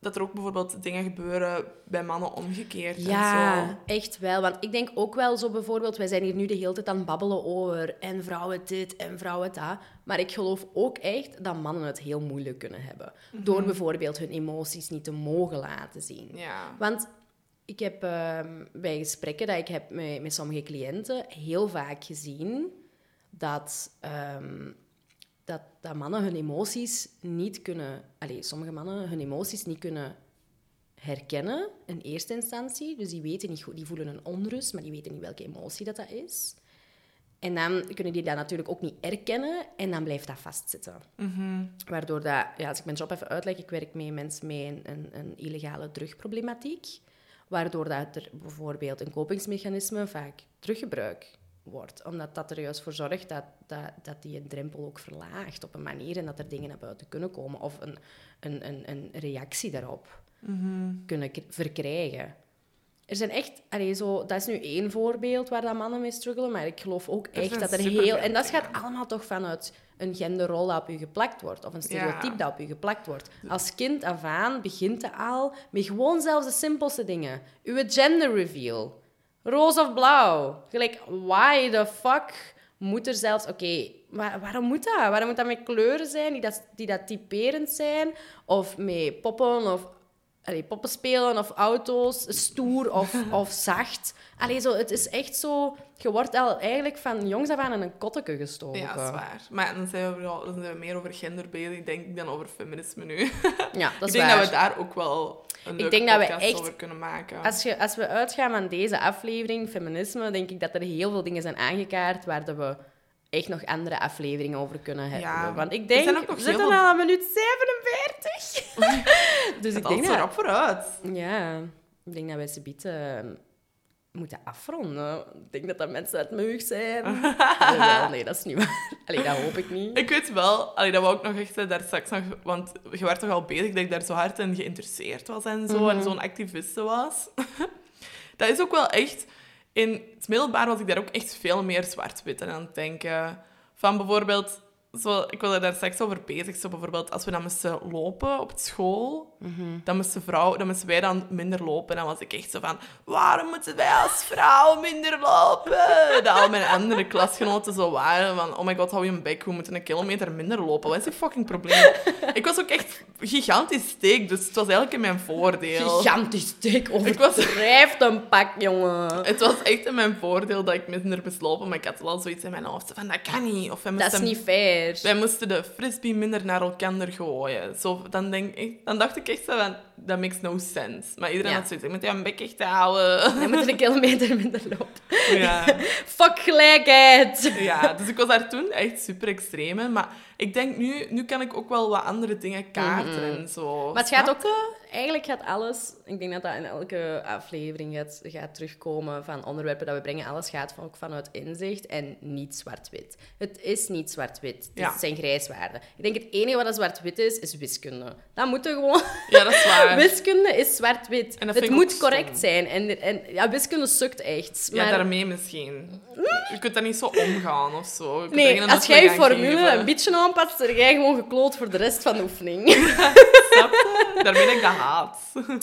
dat er ook bijvoorbeeld dingen gebeuren bij mannen omgekeerd. en
Ja,
zo.
echt wel. Want ik denk ook wel zo bijvoorbeeld, wij zijn hier nu de hele tijd aan het babbelen over en vrouwen dit en vrouwen dat. Maar ik geloof ook echt dat mannen het heel moeilijk kunnen hebben. Door bijvoorbeeld hun emoties niet te mogen laten zien.
Ja.
Want ik heb ehm, bij gesprekken dat ik heb met, met sommige cliënten heel vaak gezien dat, ehm, dat, dat mannen hun emoties niet kunnen... Allee, sommige mannen hun emoties niet kunnen herkennen in eerste instantie. Dus die weten niet goed, die voelen een onrust, maar die weten niet welke emotie dat, dat is. En dan kunnen die dat natuurlijk ook niet erkennen en dan blijft dat vastzitten. Waardoor dat, ja, als ik mijn job even uitleg, ik werk met mensen met een, een, een illegale drugproblematiek. Waardoor dat er bijvoorbeeld een kopingsmechanisme vaak teruggebruik wordt. Omdat dat er juist voor zorgt dat, dat, dat die een drempel ook verlaagt op een manier en dat er dingen naar buiten kunnen komen. Of een, een, een, een reactie daarop kunnen k- verkrijgen. Er zijn echt, allee, zo, dat is nu één voorbeeld waar dat mannen mee struggelen, maar ik geloof ook echt dat er heel. En dat gaat allemaal toch vanuit een genderrol dat op je geplakt wordt, of een stereotype
Ja.
dat op je geplakt wordt. Als kind af aan begint het al met gewoon zelfs de simpelste dingen. Uw gender reveal. Roze of blauw. Gelijk, why the fuck moet er zelfs... Oké, maar waarom moet dat? Waarom moet dat met kleuren zijn die dat, die dat typerend zijn? Of met poppen of allee, poppen spelen of auto's, stoer of, of zacht. Allee, zo, het is echt zo... Je wordt al eigenlijk van jongs af aan in een kotteke gestoken.
Ja, dat is waar. Maar dan zijn, we, dan zijn we meer over gender bezig, denk ik, dan over feminisme nu.
Ja, dat
ik
is
denk
waar.
dat we daar ook wel een
Ik denk dat we echt-
kunnen maken.
Als, je, als we uitgaan van deze aflevering, feminisme, denk ik dat er heel veel dingen zijn aangekaart waar dat we echt nog andere afleveringen over kunnen hebben.
Ja,
Want ik denk, we
heel
zitten al aan minuut 47. dus ik denk dat...
vooruit.
Ja, ik denk dat wij ze bieden moeten afronden. Ik denk dat dat mensen uit mijn zijn. Nee, dat is niet waar. Allee, dat hoop ik niet.
Ik weet wel, allee, dat wou ik nog echt eh, daar straks nog... Want je werd toch al bezig dat ik daar zo hard in geïnteresseerd was en zo.
Mhm.
En zo'n activiste was. dat is ook wel echt... In het middelbaar was ik daar ook echt veel meer zwart-wit aan het denken. Van bijvoorbeeld... Zo, ik wilde daar straks over bezig. Zo bijvoorbeeld, als we dan moesten lopen op school,
Mhm.
dan, moesten vrouw, dan moesten wij dan minder lopen. En dan was ik echt zo van, waarom moeten wij als vrouw minder lopen? Dat al mijn andere klasgenoten zo waren van, oh my god, hou je een bek, we moeten een kilometer minder lopen. Wat is je fucking probleem? ik was ook echt gigantisch steek, dus het was eigenlijk in mijn voordeel.
Gigantisch dik
Ik was-
een pak, jongen.
Het was echt in mijn voordeel dat ik minder moest lopen, maar ik had wel zoiets in mijn hoofd van, dat kan niet. Of
Dat is niet fair.
Wij moesten de frisbee minder naar elkaar gooien. Zo, dan, denk ik, dan dacht ik echt zo van, that makes no sense. Maar iedereen
Ja.
had zoiets, ik moet je een bek echt houden.
Je moet een kilometer minder lopen.
ja.
Fuck gelijkheid.
ja, dus ik was daar toen echt super extreem in. Maar ik denk nu, nu kan ik ook wel wat andere dingen kaarten en zo.
Mhm. Maar het gaat ook... eigenlijk gaat alles, ik denk dat dat in elke aflevering gaat, gaat terugkomen van onderwerpen dat we brengen. Alles gaat van, ook vanuit inzicht en niet zwart-wit. Het is niet zwart-wit. Het
Ja.
zijn grijswaarden. Ik denk het enige wat zwart-wit is, is wiskunde. Dat moet er gewoon...
Ja, dat is waar.
Wiskunde is zwart-wit. Het moet correct
stom.
zijn. En, en ja, wiskunde sukt echt.
Ja,
Maar
daarmee misschien. Je kunt daar niet zo omgaan of zo. Je
nee, als jij je formule een beetje aanpast, dan jij gewoon gekloot voor de rest van de oefening.
Snap je? Daarmee dat ik dat haat.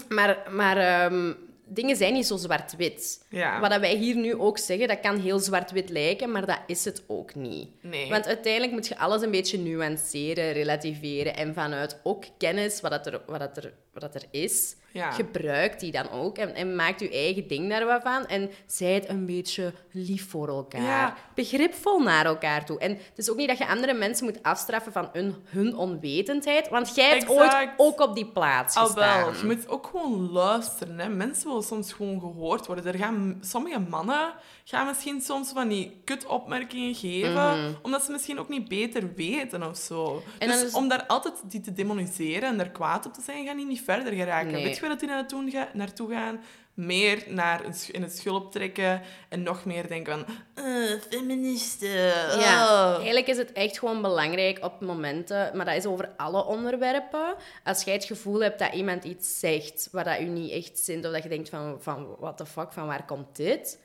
maar maar ehm, dingen zijn niet zo zwart-wit.
Ja.
Wat wij hier nu ook zeggen, dat kan heel zwart-wit lijken, maar dat is het ook niet.
Nee.
Want uiteindelijk moet je alles een beetje nuanceren, relativeren en vanuit ook kennis wat, dat er, wat, dat er, wat dat er is,
Ja.
gebruik die dan ook en, en maak je eigen ding daar wat van en zijt een beetje lief voor elkaar.
Ja.
Begripvol naar elkaar toe. En het is ook niet dat je andere mensen moet afstraffen van hun, hun onwetendheid, want jij hebt ooit ook op die plaats
Al
gestaan.
wel, je moet ook gewoon luisteren. Hè. Mensen willen soms gewoon gehoord worden. Er gaan, sommige mannen gaan misschien soms van die kut-opmerkingen geven, omdat ze misschien ook niet beter weten of zo.
Mhm. En
dus
is-
om daar altijd die te demoniseren en daar kwaad op te zijn, gaan die niet verder geraken.
Nee.
Weet je dat die naartoe, ga- naartoe gaan? Meer naar een in het schulp trekken en nog meer denken van... eh, feministen.
Ja,
oh.
eigenlijk is het echt gewoon belangrijk op momenten, maar dat is over alle onderwerpen. Als jij het gevoel hebt dat iemand iets zegt waar dat u niet echt zint, of dat je denkt van, van what the fuck, van waar komt dit?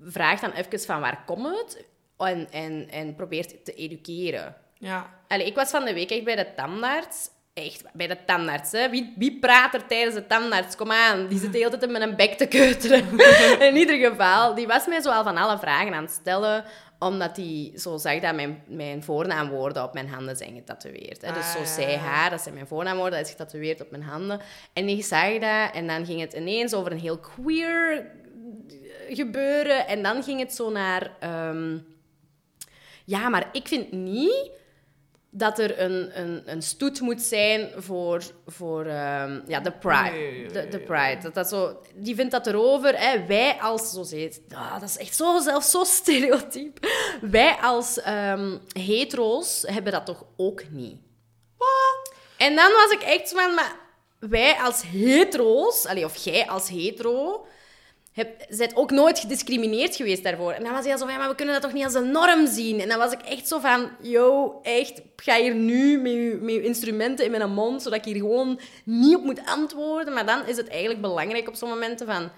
Vraag dan even van waar komt het? En, en, en probeer het te educeren.
Ja.
Allee, ik was van de week echt bij de tandarts. Echt, bij de tandarts. Hè. Wie, wie praat er tijdens de tandarts? Kom aan, die zit de hele tijd met een bek te keuteren. In ieder geval, die was mij zo al van alle vragen aan het stellen, omdat hij zo zag dat mijn, mijn voornaamwoorden op mijn handen zijn getatoeëerd. Hè. Dus zo
Ah,
zij, haar, dat zijn mijn voornaamwoorden, dat is getatoeëerd op mijn handen. En ik zag dat en dan ging het ineens over een heel queer gebeuren. En dan ging het zo naar... ehm, ja, maar ik vind niet dat er een, een, een stoet moet zijn voor, voor ehm, ja, de pride. De, de pride. Dat dat zo, die vindt dat erover. Hè. Wij als... Zo ah, dat is echt zo, zelfs zo stereotyp. Wij als ehm, hetero's hebben dat toch ook niet? En dan was ik echt van... Maar wij als hetero's... Allee, of jij als hetero... Heb, bent ook nooit gediscrimineerd geweest daarvoor. En dan was hij zo van, ja, maar we kunnen dat toch niet als een norm zien? En dan was ik echt zo van, yo, echt, ga hier nu met je, met je instrumenten in mijn mond, zodat ik hier gewoon niet op moet antwoorden. Maar dan is het eigenlijk belangrijk op zo'n momenten van,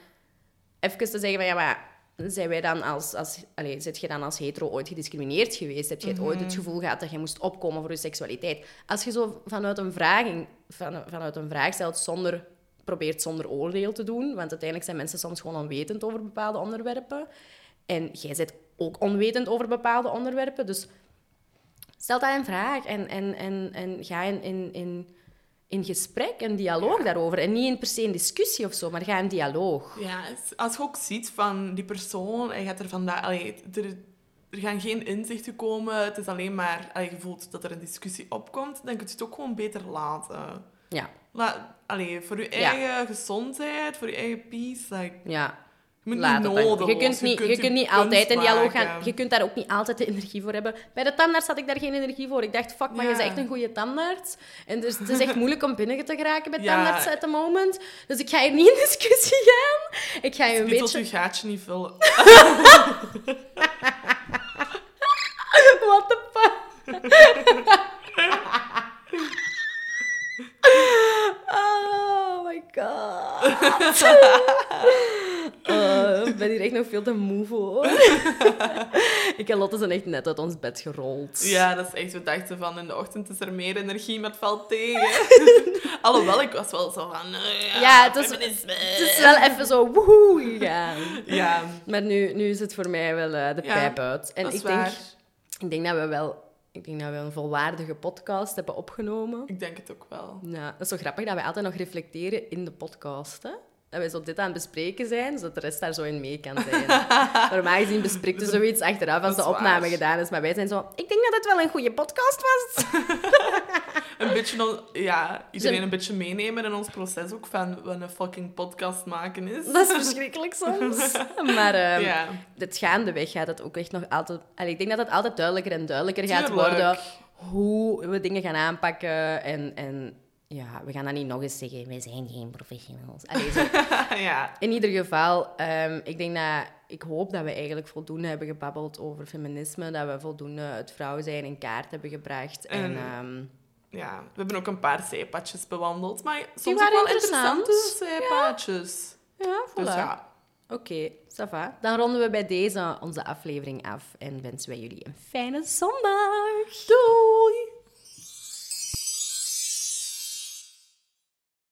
even te zeggen van, ja, maar zijn wij dan als, als allez, zit je dan als hetero ooit gediscrimineerd geweest? Heb je het ooit het gevoel gehad dat je moest opkomen voor je seksualiteit? Als je zo vanuit een vraag, van, vanuit een vraag stelt zonder probeert zonder oordeel te doen, want uiteindelijk zijn mensen soms gewoon onwetend over bepaalde onderwerpen. En jij bent ook onwetend over bepaalde onderwerpen, dus stel dat een vraag en, en, en, en ga in, in, in, in gesprek, een dialoog daarover. En niet in per se een discussie of zo, maar ga in dialoog.
Ja, als je ook ziet van die persoon, hij gaat er vandaag... Allee, er, er gaan geen inzichten komen, het is alleen maar... Allee, je voelt dat er een discussie opkomt, dan kun je het ook gewoon beter laten.
Ja,
La, allee, voor je
Ja.
eigen gezondheid, voor je eigen peace, like,
ja.
je moet
Laat
niet nodig.
Je kunt niet, je kunt niet altijd in dialoog gaan. Je kunt daar ook niet altijd de energie voor hebben. Bij de tandarts had ik daar geen energie voor. Ik dacht, fuck, maar je bent echt een goede tandarts. En dus, het is echt moeilijk om binnen te geraken bij tandarts at the moment. Dus ik ga hier niet in discussie gaan. Ik ga je een beetje...
je gaatje niet vullen.
What the fuck? oh my Oh, ik ben hier echt nog veel te moe voor. ik en Lotte zijn echt net uit ons bed gerold.
Ja, dat is echt, we dachten van in de ochtend is er meer energie, maar het valt tegen. Alhoewel, ik was wel zo van... eh, ja,
Ja, het is,
feminisme.
het is wel even zo woehoe gegaan.
Ja,
Maar nu, nu is het voor mij wel eh, de
Ja,
pijp uit. En
dat is
ik denk, ik denk dat we wel... Ik denk dat we een volwaardige podcast hebben opgenomen.
Ik denk het ook wel.
Ja, dat is zo grappig dat wij altijd nog reflecteren in de podcast. Hè? Dat wij zo dit aan het bespreken zijn, zodat de rest daar zo in mee kan zijn. Normaal gezien bespreekt je zoiets achteraf als de opname
waar.
gedaan is. Maar wij zijn zo... Ik denk dat het wel een goede podcast was.
Een beetje, ja, iedereen een beetje meenemen in ons proces ook van wat een fucking podcast maken is.
Dat is verschrikkelijk soms. Maar ehm,
Ja,
het gaandeweg gaat het ook echt nog altijd... Allee, ik denk dat het altijd duidelijker en duidelijker gaat
Tuurlijk.
worden hoe we dingen gaan aanpakken en... en Ja, we gaan dat niet nog eens zeggen. Wij zijn geen professionals. Allee, zo.
ja.
In ieder geval, ehm, ik denk dat... Ik hoop dat we eigenlijk voldoende hebben gebabbeld over feminisme. Dat we voldoende het vrouw zijn in kaart hebben gebracht. En,
En-
ehm,
ja, we hebben ook een paar zijpadjes bewandeld. Maar soms ook wel
interessant.
interessante zijpadjes.
ja, voilà.
Dus ja,
Oké, ça va. Dan ronden we bij deze onze aflevering af. En wensen wij jullie een fijne zondag.
doei!